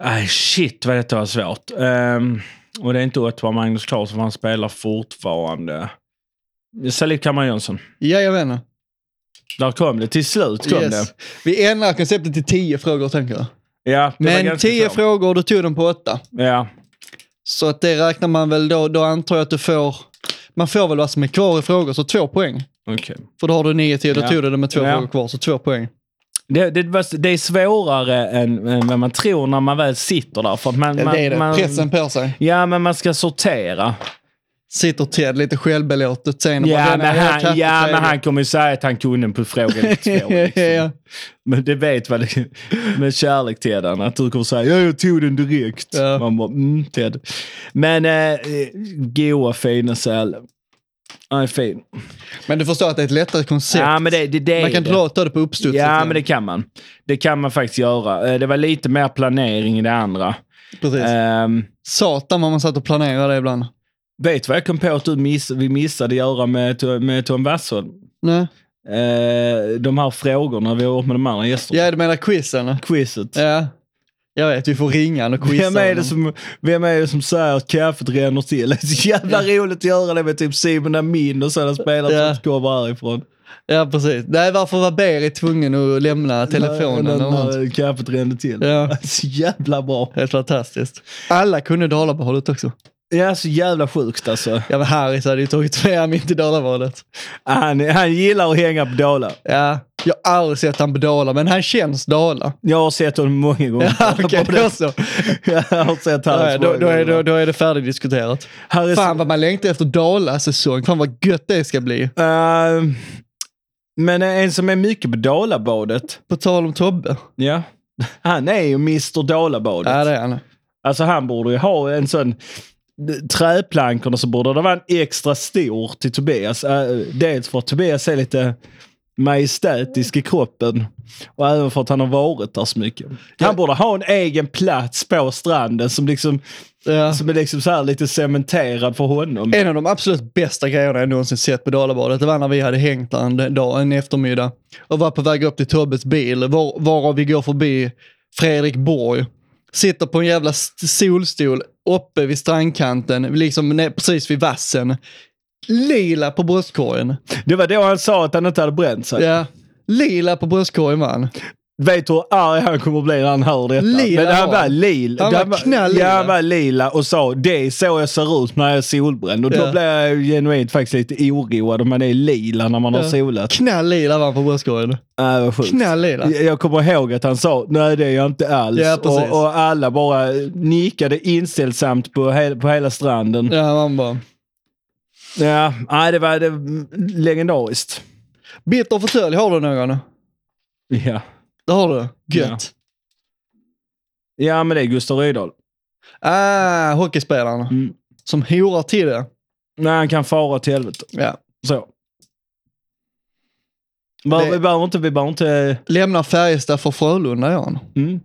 Aj, shit vad detta var svårt. Ehm, och det är inte Ottawa Magnus Claesson för han spelar fortfarande. Salif Kamara Jönsson. Jajamän. Där kom det. Till slut kom Yes. Vi ändrar konceptet till tio frågor tänker jag. Ja, Men ganska tio så. frågor, du tog den på åtta. Ja. Så att det räknar man väl då, då antar jag att du får, man får väl vad som är kvar i frågor, så två poäng. Okej. För då har du nio till, då Ja. tog du det med två Ja. frågor kvar, så två poäng. Det, det, det är svårare än, än vad man tror när man väl sitter där. För att man, Ja, man, det är det, man, pressen på sig. Ja, men man ska sortera. Sitter Ted lite självbelåtet sen och bara, Ja, "Den men han, ja, men trevlig." han kommer ju säga att han kunde på fråga två. Liksom. Ja. Men det vet väl med kärlek den att du kommer säga ja, jag tog den direkt. Ja. Man bara, mm, Ted. Men eh, goa fina säl. Han är fin. Men du förstår att det är ett lättare koncept. Ja, men det, det, det man kan det. dra ta det på uppstuds. Ja, men det kan man. Det kan man faktiskt göra. Eh, Det var lite mer planering i det andra. Precis. Ehm, Satan vad man satt och planerade det ibland. Vet vad jag kom på att du miss, vi missade göra med, med Tom Wassholm? Nej. Eh, de här frågorna vi har gjort med de andra gästerna. Ja, du menar quizen? Quizet. Ja. Jag vet, vi får ringa och quizza Vem är, det som, vem är det som säger att kaffet ränner till? Det är så jävla roligt att göra det med typ Simon Amin och sådana spelare Ja. som kommer härifrån. Ja, precis. Nej, varför var Berit tvungen att lämna telefonen? När, och sånt? när kaffet rände till. Ja. Så jävla bra. Helt fantastiskt. Alla kunde Dalabadet också. Ja, så jävla sjukt alltså. Ja, men Harris hade ju tagit med honom in till Dalabadet. Han, han gillar att hänga på Dala. Ja, jag har aldrig sett han på Dala, men han känns Dala. Jag har sett honom många gånger. Ja, Både- då så. jag har sett Harris ja, då, då, är, då, då är det färdigdiskuterat. Harris, Fan vad man längtar efter Dala-säsong. Fan vad gött det ska bli. Eh, men en som är mycket på Dalabadet. På tal om Tobbe. Ja. Han är ju Mr Dalabadet. Ja, det är han. Alltså han borde ju ha en sån träplankorna så borde det vara en extra stor till Tobias. Eh, Dels för att Tobias är lite majestätisk i kroppen och även för att han har varit där så mycket. Han borde ha en egen plats på stranden som liksom Ja. som är liksom så lite cementerad för honom. En av de absolut bästa grejerna jag någonsin sett på Dalabadet, det var när vi hade hängt där en, dag, en eftermiddag och var på väg upp till Tobbes bil, var, varav vi går förbi Fredrik Borg. Sitter på en jävla st- solstol uppe vid strandkanten, liksom precis vid vassen. Lila på bröstkorgen. Det var då han sa att han inte hade bränt sig. Ja. Lila på bröstkorgen han. Vet du hur arg han kommer bli när han hör detta? Lila Men han var var lila. Han var Han knalllila. Ja, han var lila och sa det är så jag ser ut när jag är solbränd. Och då Ja. blir jag genuint faktiskt lite oroad om man är lila när man har Ja. solat. Knalllila var han på bröstkorgen. Äh, vad sjukt. Knalllila. Jag kommer ihåg att han sa nej det är jag inte alls. Ja, precis. och, och alla bara nickade inställsamt på, he på hela stranden. Ja, Ja, man bara... nej, det var det, legendariskt. Bitter fåtölj, har du någon? Ja. Det har du? Gött. ja, men det är Gustav Rydahl. Ah, hockeyspelarna. Mm. Som horar till det. Nej, han kan fara till helvete. Ja. Så. Det- Vi behöver inte... Vi behöver inte Lämnar Färjestad för Frölunda, gör han. mm.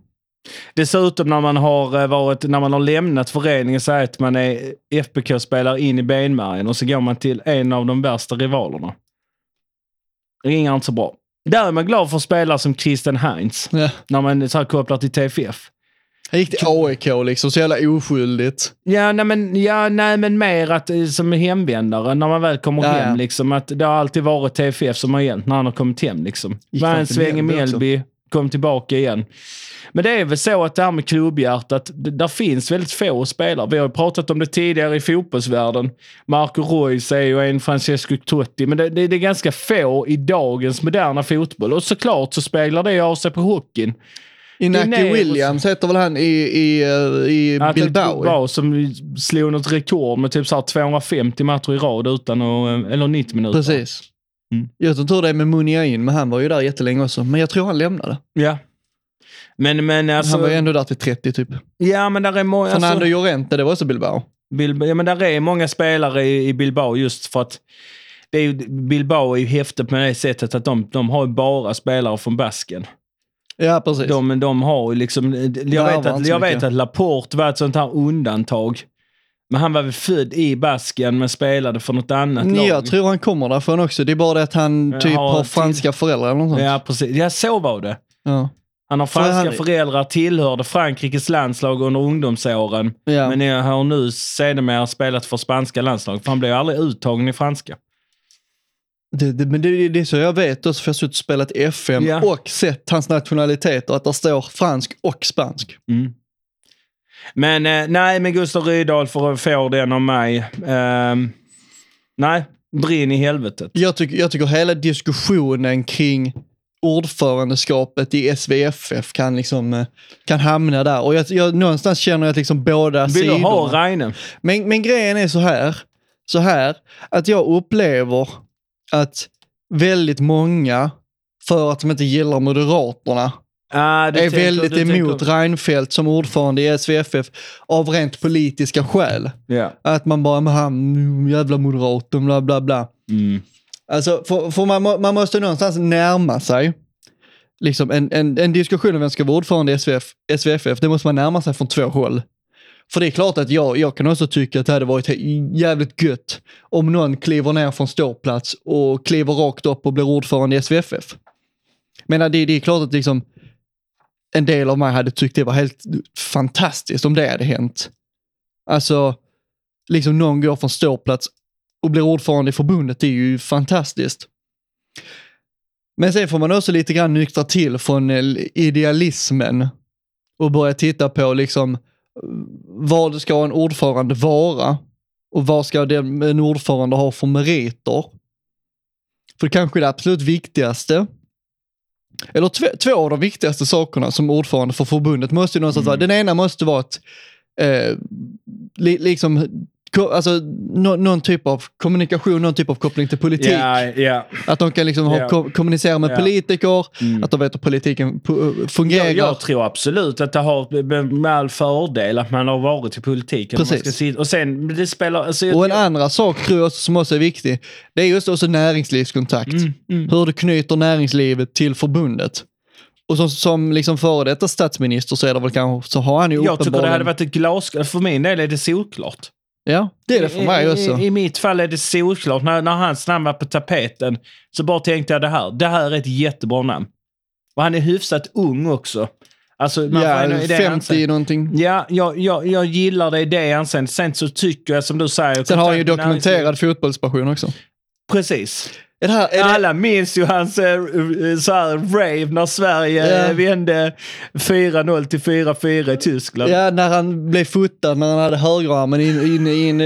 Dessutom när man har eh, varit, när man har lämnat föreningen så att man är FBK-spelare in i benmärgen och så går man till en av de värsta rivalerna. Det ringer inte så bra. Där är man glad för spelare som Christian Heinz. Ja. När man så här kopplar till TFF. Han gick till AIK liksom, så jävla oskyldigt. Ja, nej men, ja, nej, men mer att eh, som hemvändare när man väl kommer Ja, hem. ja. Liksom, att det har alltid varit TFF som har gällt när han har kommit hem. Liksom. Var en sväng i? Mjällby, kom tillbaka igen. Men det är väl så att det här med klubbhjärtat, det, där finns väldigt få spelare. Vi har ju pratat om det tidigare i fotbollsvärlden. Marco Reus är ju en Francesco Totti, men det, det, det är ganska få i dagens moderna fotboll. Och såklart så speglar det av sig på hockeyn. Inaki Williams heter väl han i, i, i Att Bilbao? Bilbao som slog något rekord med typ så här 250 matcher i rad utan att, eller 90 minuter. Precis. Mm. Jag tror det är med Munia in, men han var ju där jättelänge också. Men jag tror han lämnade. Ja. Men, men alltså... han var ju ändå där till 30 typ. Ja, men där är många... Fernando Alltså, Llorente, det var också Bilbao. Bilbao, ja, men där är många spelare i, i Bilbao just för att det är ju, Bilbao är ju häftigt med det sättet att de, de har ju bara spelare från Basken. Ja, precis. De, de har ju liksom... Jag vet, att, jag mycket. vet att Laporte var ett sånt här undantag. Men han var väl född i Basken men spelade för något annat Nej, lag. jag tror han kommer därifrån också. Det är bara det att han Jag typ har har till- franska föräldrar eller något sånt. Ja, precis. Ja, så var det. Ja. Han har För franska han- föräldrar, tillhörde Frankrikes landslag under ungdomsåren. Ja. Men jag har nu sedermera spelat för spanska landslag. För han blev aldrig uttagen i franska. Det, det, men det, det är så jag vet också, för jag har suttit och spelat FM Ja. och sett hans nationaliteter, att där står fransk och spansk. Mm. Men eh, nej, men Gustav Rydahl får, får den av mig. Ehm, nej, brinn i helvetet. Jag tycker, jag tycker hela diskussionen kring ordförandeskapet i SVFF kan, liksom, eh, kan hamna där. Och jag, jag, någonstans känner jag att liksom båda Vill du ha Reine? Men, men grejen är så här, så här, att jag upplever att väldigt många, för att de inte gillar Moderaterna, Ah, är tänker- väldigt emot tänker- Reinfeldt som ordförande i SVFF av rent politiska skäl. Ja. Att man bara, men han, jävla moderaten, bla bla bla. Mm. Alltså, för, för man, man måste någonstans närma sig liksom en, en, en diskussion om vem ska vara ordförande i SVF, SVFF, det måste man närma sig från två håll. För det är klart att jag, jag kan också tycka att det hade varit jävligt gött om någon kliver ner från ståplats och kliver rakt upp och blir ordförande i SVFF. Men det, det är klart att liksom en del av mig hade tyckt det var helt fantastiskt om det hade hänt. Alltså, liksom någon går från ståplats och blir ordförande i förbundet, det är ju fantastiskt. Men sen får man också lite grann nyktra till från eh, idealismen och börja titta på liksom vad ska en ordförande vara och vad ska den, en ordförande ha för meriter? För det kanske är det absolut viktigaste, eller två, av de viktigaste sakerna som ordförande för förbundet måste ju någonstans vara, den ena måste vara att eh, li, liksom alltså, nå, någon typ av kommunikation, någon typ av koppling till politik. Ja, ja. Att de kan liksom ha, Ja. ko, kommunicera med politiker, Mm. att de vet hur politiken pu- fungerar. Jag, jag tror absolut att det har med- all fördel att man har varit i politiken. Precis. och sen, det spelar... Alltså, och en jag- andra sak tror jag som också är viktig, det är just också näringslivskontakt. Mm, mm. Hur du knyter näringslivet till förbundet. Och som, som liksom före detta statsminister så är det väl kanske, så har han ju Jag tycker det hade varit ett glasklart. För min del är det solklart. Ja, det är det för mig I, också. I, I mitt fall är det solklart. När, när hans namn var på tapeten så bara tänkte jag det här. Det här är ett jättebra namn. Och han är hyfsat ung också. Alltså, man får Ja, i det 50 anseendet- någonting. Ja, jag, jag, jag gillar det i det anseendet. Sen så tycker jag som du säger... Sen har han ju dokumenterad fotbollspassion också. Precis. Är det här, är det, Alla minns ju hans eh, eh, så här, rave när Sverige Ja. eh, vände 4-0 till 4-4 i Tyskland. ja, när han blev fotad när han hade högerarmen in, in, in,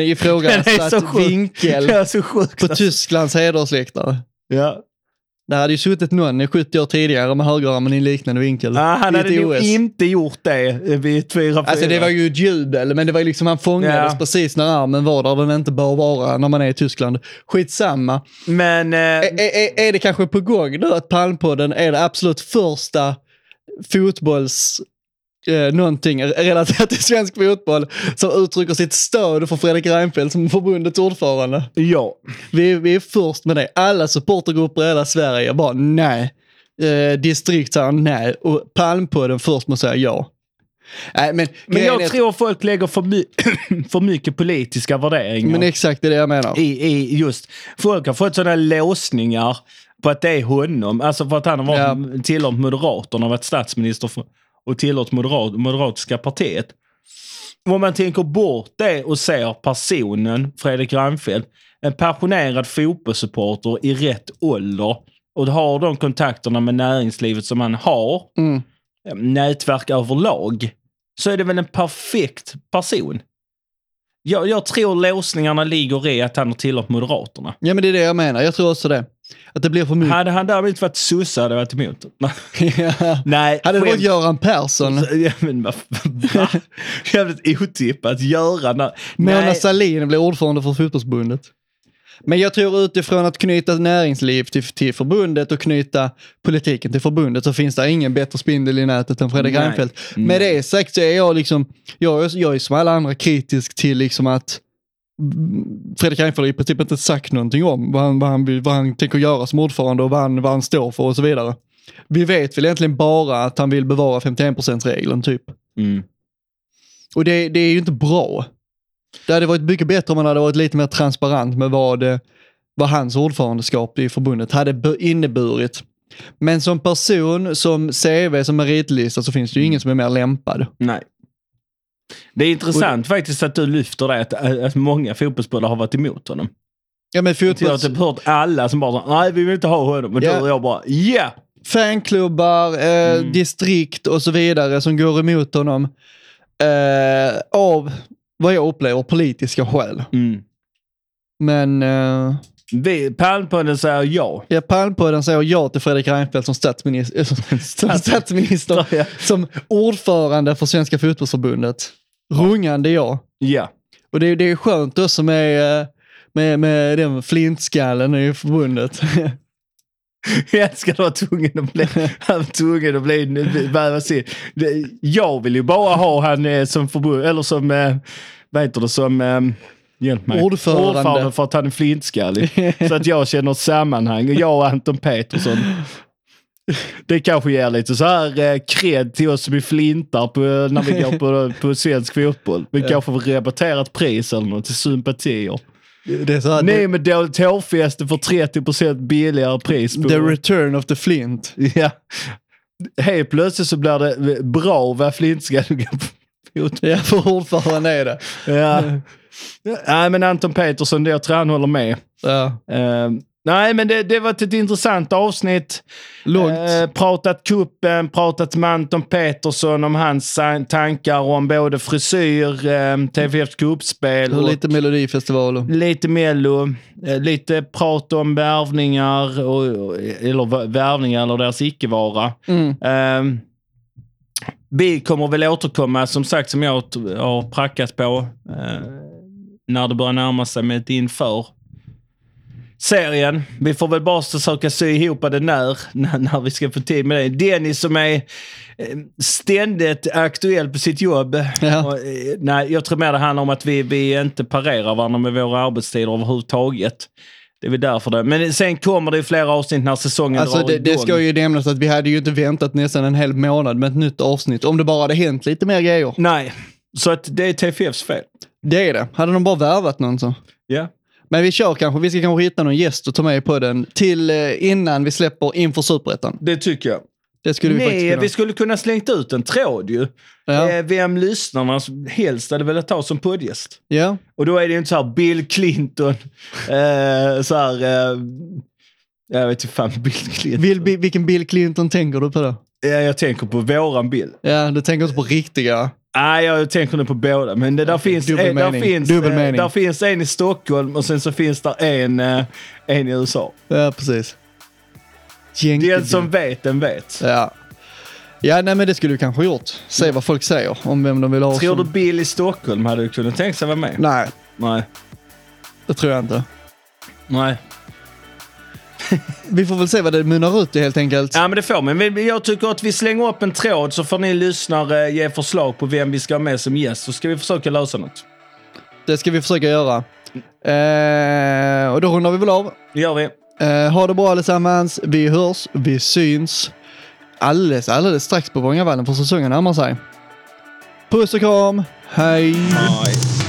sjuk. vinkel Det är så sjukt. på Tysklands hedersläktare. Ja. Det hade ju suttit någon 70 år tidigare med högerarmen i en liknande vinkel. Ja, han hade nog inte gjort det vid 4-4. Alltså det var ju ett jubel, men det var ju liksom han fångades Ja. precis när armen var där den inte bör vara när man är i Tyskland. Skitsamma. Men... Eh, Är, är, är det kanske på gång nu att Palmpodden är det absolut första fotbolls... Eh, någonting relaterat till svensk fotboll som uttrycker sitt stöd för Fredrik Reinfeldt som förbundets ordförande. ja. Vi, vi är först med det. Alla supportergrupper i hela Sverige bara nej. Eh, distrikt säger nej och Palmpodden först måste säga ja. Nej, men, Men jag är- tror folk lägger för, my för mycket politiska värderingar. men exakt det är det jag menar. i, i just, folk har fått sådana låsningar på att det är honom. Alltså för att han har varit, Ja. tillhört Moderaterna och varit statsminister för, och tillhört Moderat, Moderatiska partiet. Om man tänker bort det och ser personen Fredrik Reinfeldt, en passionerad fotbollssupporter i rätt ålder och har de kontakterna med näringslivet som han har, Mm. nätverk överlag, så är det väl en perfekt person. Jag, jag tror låsningarna ligger i att han har tillhört Moderaterna. Ja men det är det jag menar, jag tror också det. Att det blir för mycket. Hade han däremot varit sosse hade jag varit emot. Ja. Nej, Hade det varit Göran Persson, Ja, men va? Jävligt otippat. Göran... Mona Nej, Sahlin blir ordförande för fotbollsförbundet. Men jag tror utifrån att knyta näringsliv till, till förbundet och knyta politiken till förbundet så finns det ingen bättre spindel i nätet än Fredrik Nej. Reinfeldt. Med det sagt så är jag liksom, jag, är- jag är som alla andra kritisk till liksom att Fredrik Reinfeldt har i princip inte sagt någonting om vad han, vad han, vad han tänker göra som ordförande och vad han, vad han står för och så vidare. Vi vet väl egentligen bara att han vill bevara 51%-regeln typ. Mm. Och det, det är ju inte bra. Det hade varit mycket bättre om man hade varit lite mer transparent med vad, eh, vad hans ordförandeskap i förbundet hade inneburit. Men som person, som CV, som meritlista så finns det ju ingen som är mer lämpad. Nej. Det är intressant faktiskt att du lyfter det, att, att många fotbollsspelare har varit emot honom. Ja men Jag har fotbolls... typ hört alla som bara nej vi vill inte ha honom. Och Ja. du och jag bara ja! Fanklubbar, eh, Mm. distrikt och så vidare som går emot honom. Eh, av vad jag upplever politiska skäl. Mm. Men eh, Vi, Palmpodden säger ja. ja, Palmpodden säger ja till Fredrik Reinfeldt som statsminister. som statsminister. Ja. som ordförande för Svenska fotbollsförbundet. Rungande ja. Ja. Och det, det är skönt också med, eh, med, med den flintskallen i förbundet. Jag att vara tvungen att bli, tvungen att bli, se. Det- Jag vill ju bara ha han eh, som förbund, eller som, eh, vad heter det, som, eh, hjälp mig. Ordförande. Ordförande för att han är flintskallig. så att jag känner sammanhang. Och jag och Anton Petersson. Det kanske ger lite så här eh, cred till oss som är flintar på, när vi går på, på svensk fotboll. Vi kanske får rabattera ett pris eller något till sympatier. det är så här, Ni med dåligt hårfäste för 30% billigare pris. På, the return of the flint. Ja. Helt plötsligt så blir det bra att vara flintskallig. Ja, för ordförande är det. Ja. Nej, men Anton Petersson, det jag tror han håller med. Ja. Eh, nej, men det, det var ett intressant avsnitt. Långt. Eh, pratat kuppen, pratat med Anton Petersson om hans tankar om både frisyr, eh, TFFs kuppspel Hur och lite melodifestivaler. lite mello. Lite prat om värvningar, och, och- eller värvningar eller deras icke-vara. Mm. Ehm, vi kommer väl återkomma, som sagt, som jag har prackat på, när det börjar närma sig med ett inför serien. Vi får väl bara försöka sy ihop det när, när, när vi ska få tid med det. Dennis som är eh, ständigt aktuell på sitt jobb. Ja. Och, eh, nej, jag tror mer det handlar om att vi, vi inte parerar varandra med våra arbetstider överhuvudtaget. Det är väl därför det. Men sen kommer det ju flera avsnitt när säsongen Alltså drar det, igång. det ska ju nämnas att vi hade ju inte väntat nästan en hel månad med ett nytt avsnitt. Om det bara hade hänt lite mer grejer. Nej, så att det är TFFs fel. Det är det. Hade de bara värvat någon så. Ja. Men vi kör kanske, vi ska kanske hitta någon gäst att ta med på den till eh, innan vi släpper inför Superettan. Det tycker jag. Det skulle vi faktiskt Nej, kunna. vi skulle kunna slängt ut en tråd ju. Ja. Eh, vem lyssnarna helst hade velat ha som poddgäst. ja. Och då är det ju inte så här Bill Clinton, eh, så här, eh, Jag vet inte fan Bill Clinton. Vill, Bi- vilken Bill Clinton tänker du på då? Ja, jag tänker på våran Bill. Ja, du tänker inte på riktiga. Nej, jag tänker nu på båda. Men det där, finns, dubbel eh, där, finns, eh, där finns en i Stockholm och sen så finns där en, eh, en i USA. Ja, precis. Den som vet, den vet. Ja. Ja, nej men det skulle du kanske gjort. Se vad folk säger om vem de vill ha Tror som... du Bill i Stockholm hade kunnat tänka sig vara med? Nej, Nej. det tror jag inte. Nej. Vi får väl se vad det mynnar ut i helt enkelt. Ja men det får man. Jag tycker att vi slänger upp en tråd så får ni lyssnare ge förslag på vem vi ska ha med som gäst. Så ska vi försöka lösa något. Det ska vi försöka göra. Eh, och då rundar vi väl av. Det gör vi. Eh, ha det bra allesammans. Vi hörs, vi syns alldeles, alldeles strax på Vångavallen för säsongen närmar sig. Puss och kram. Hej! Hej.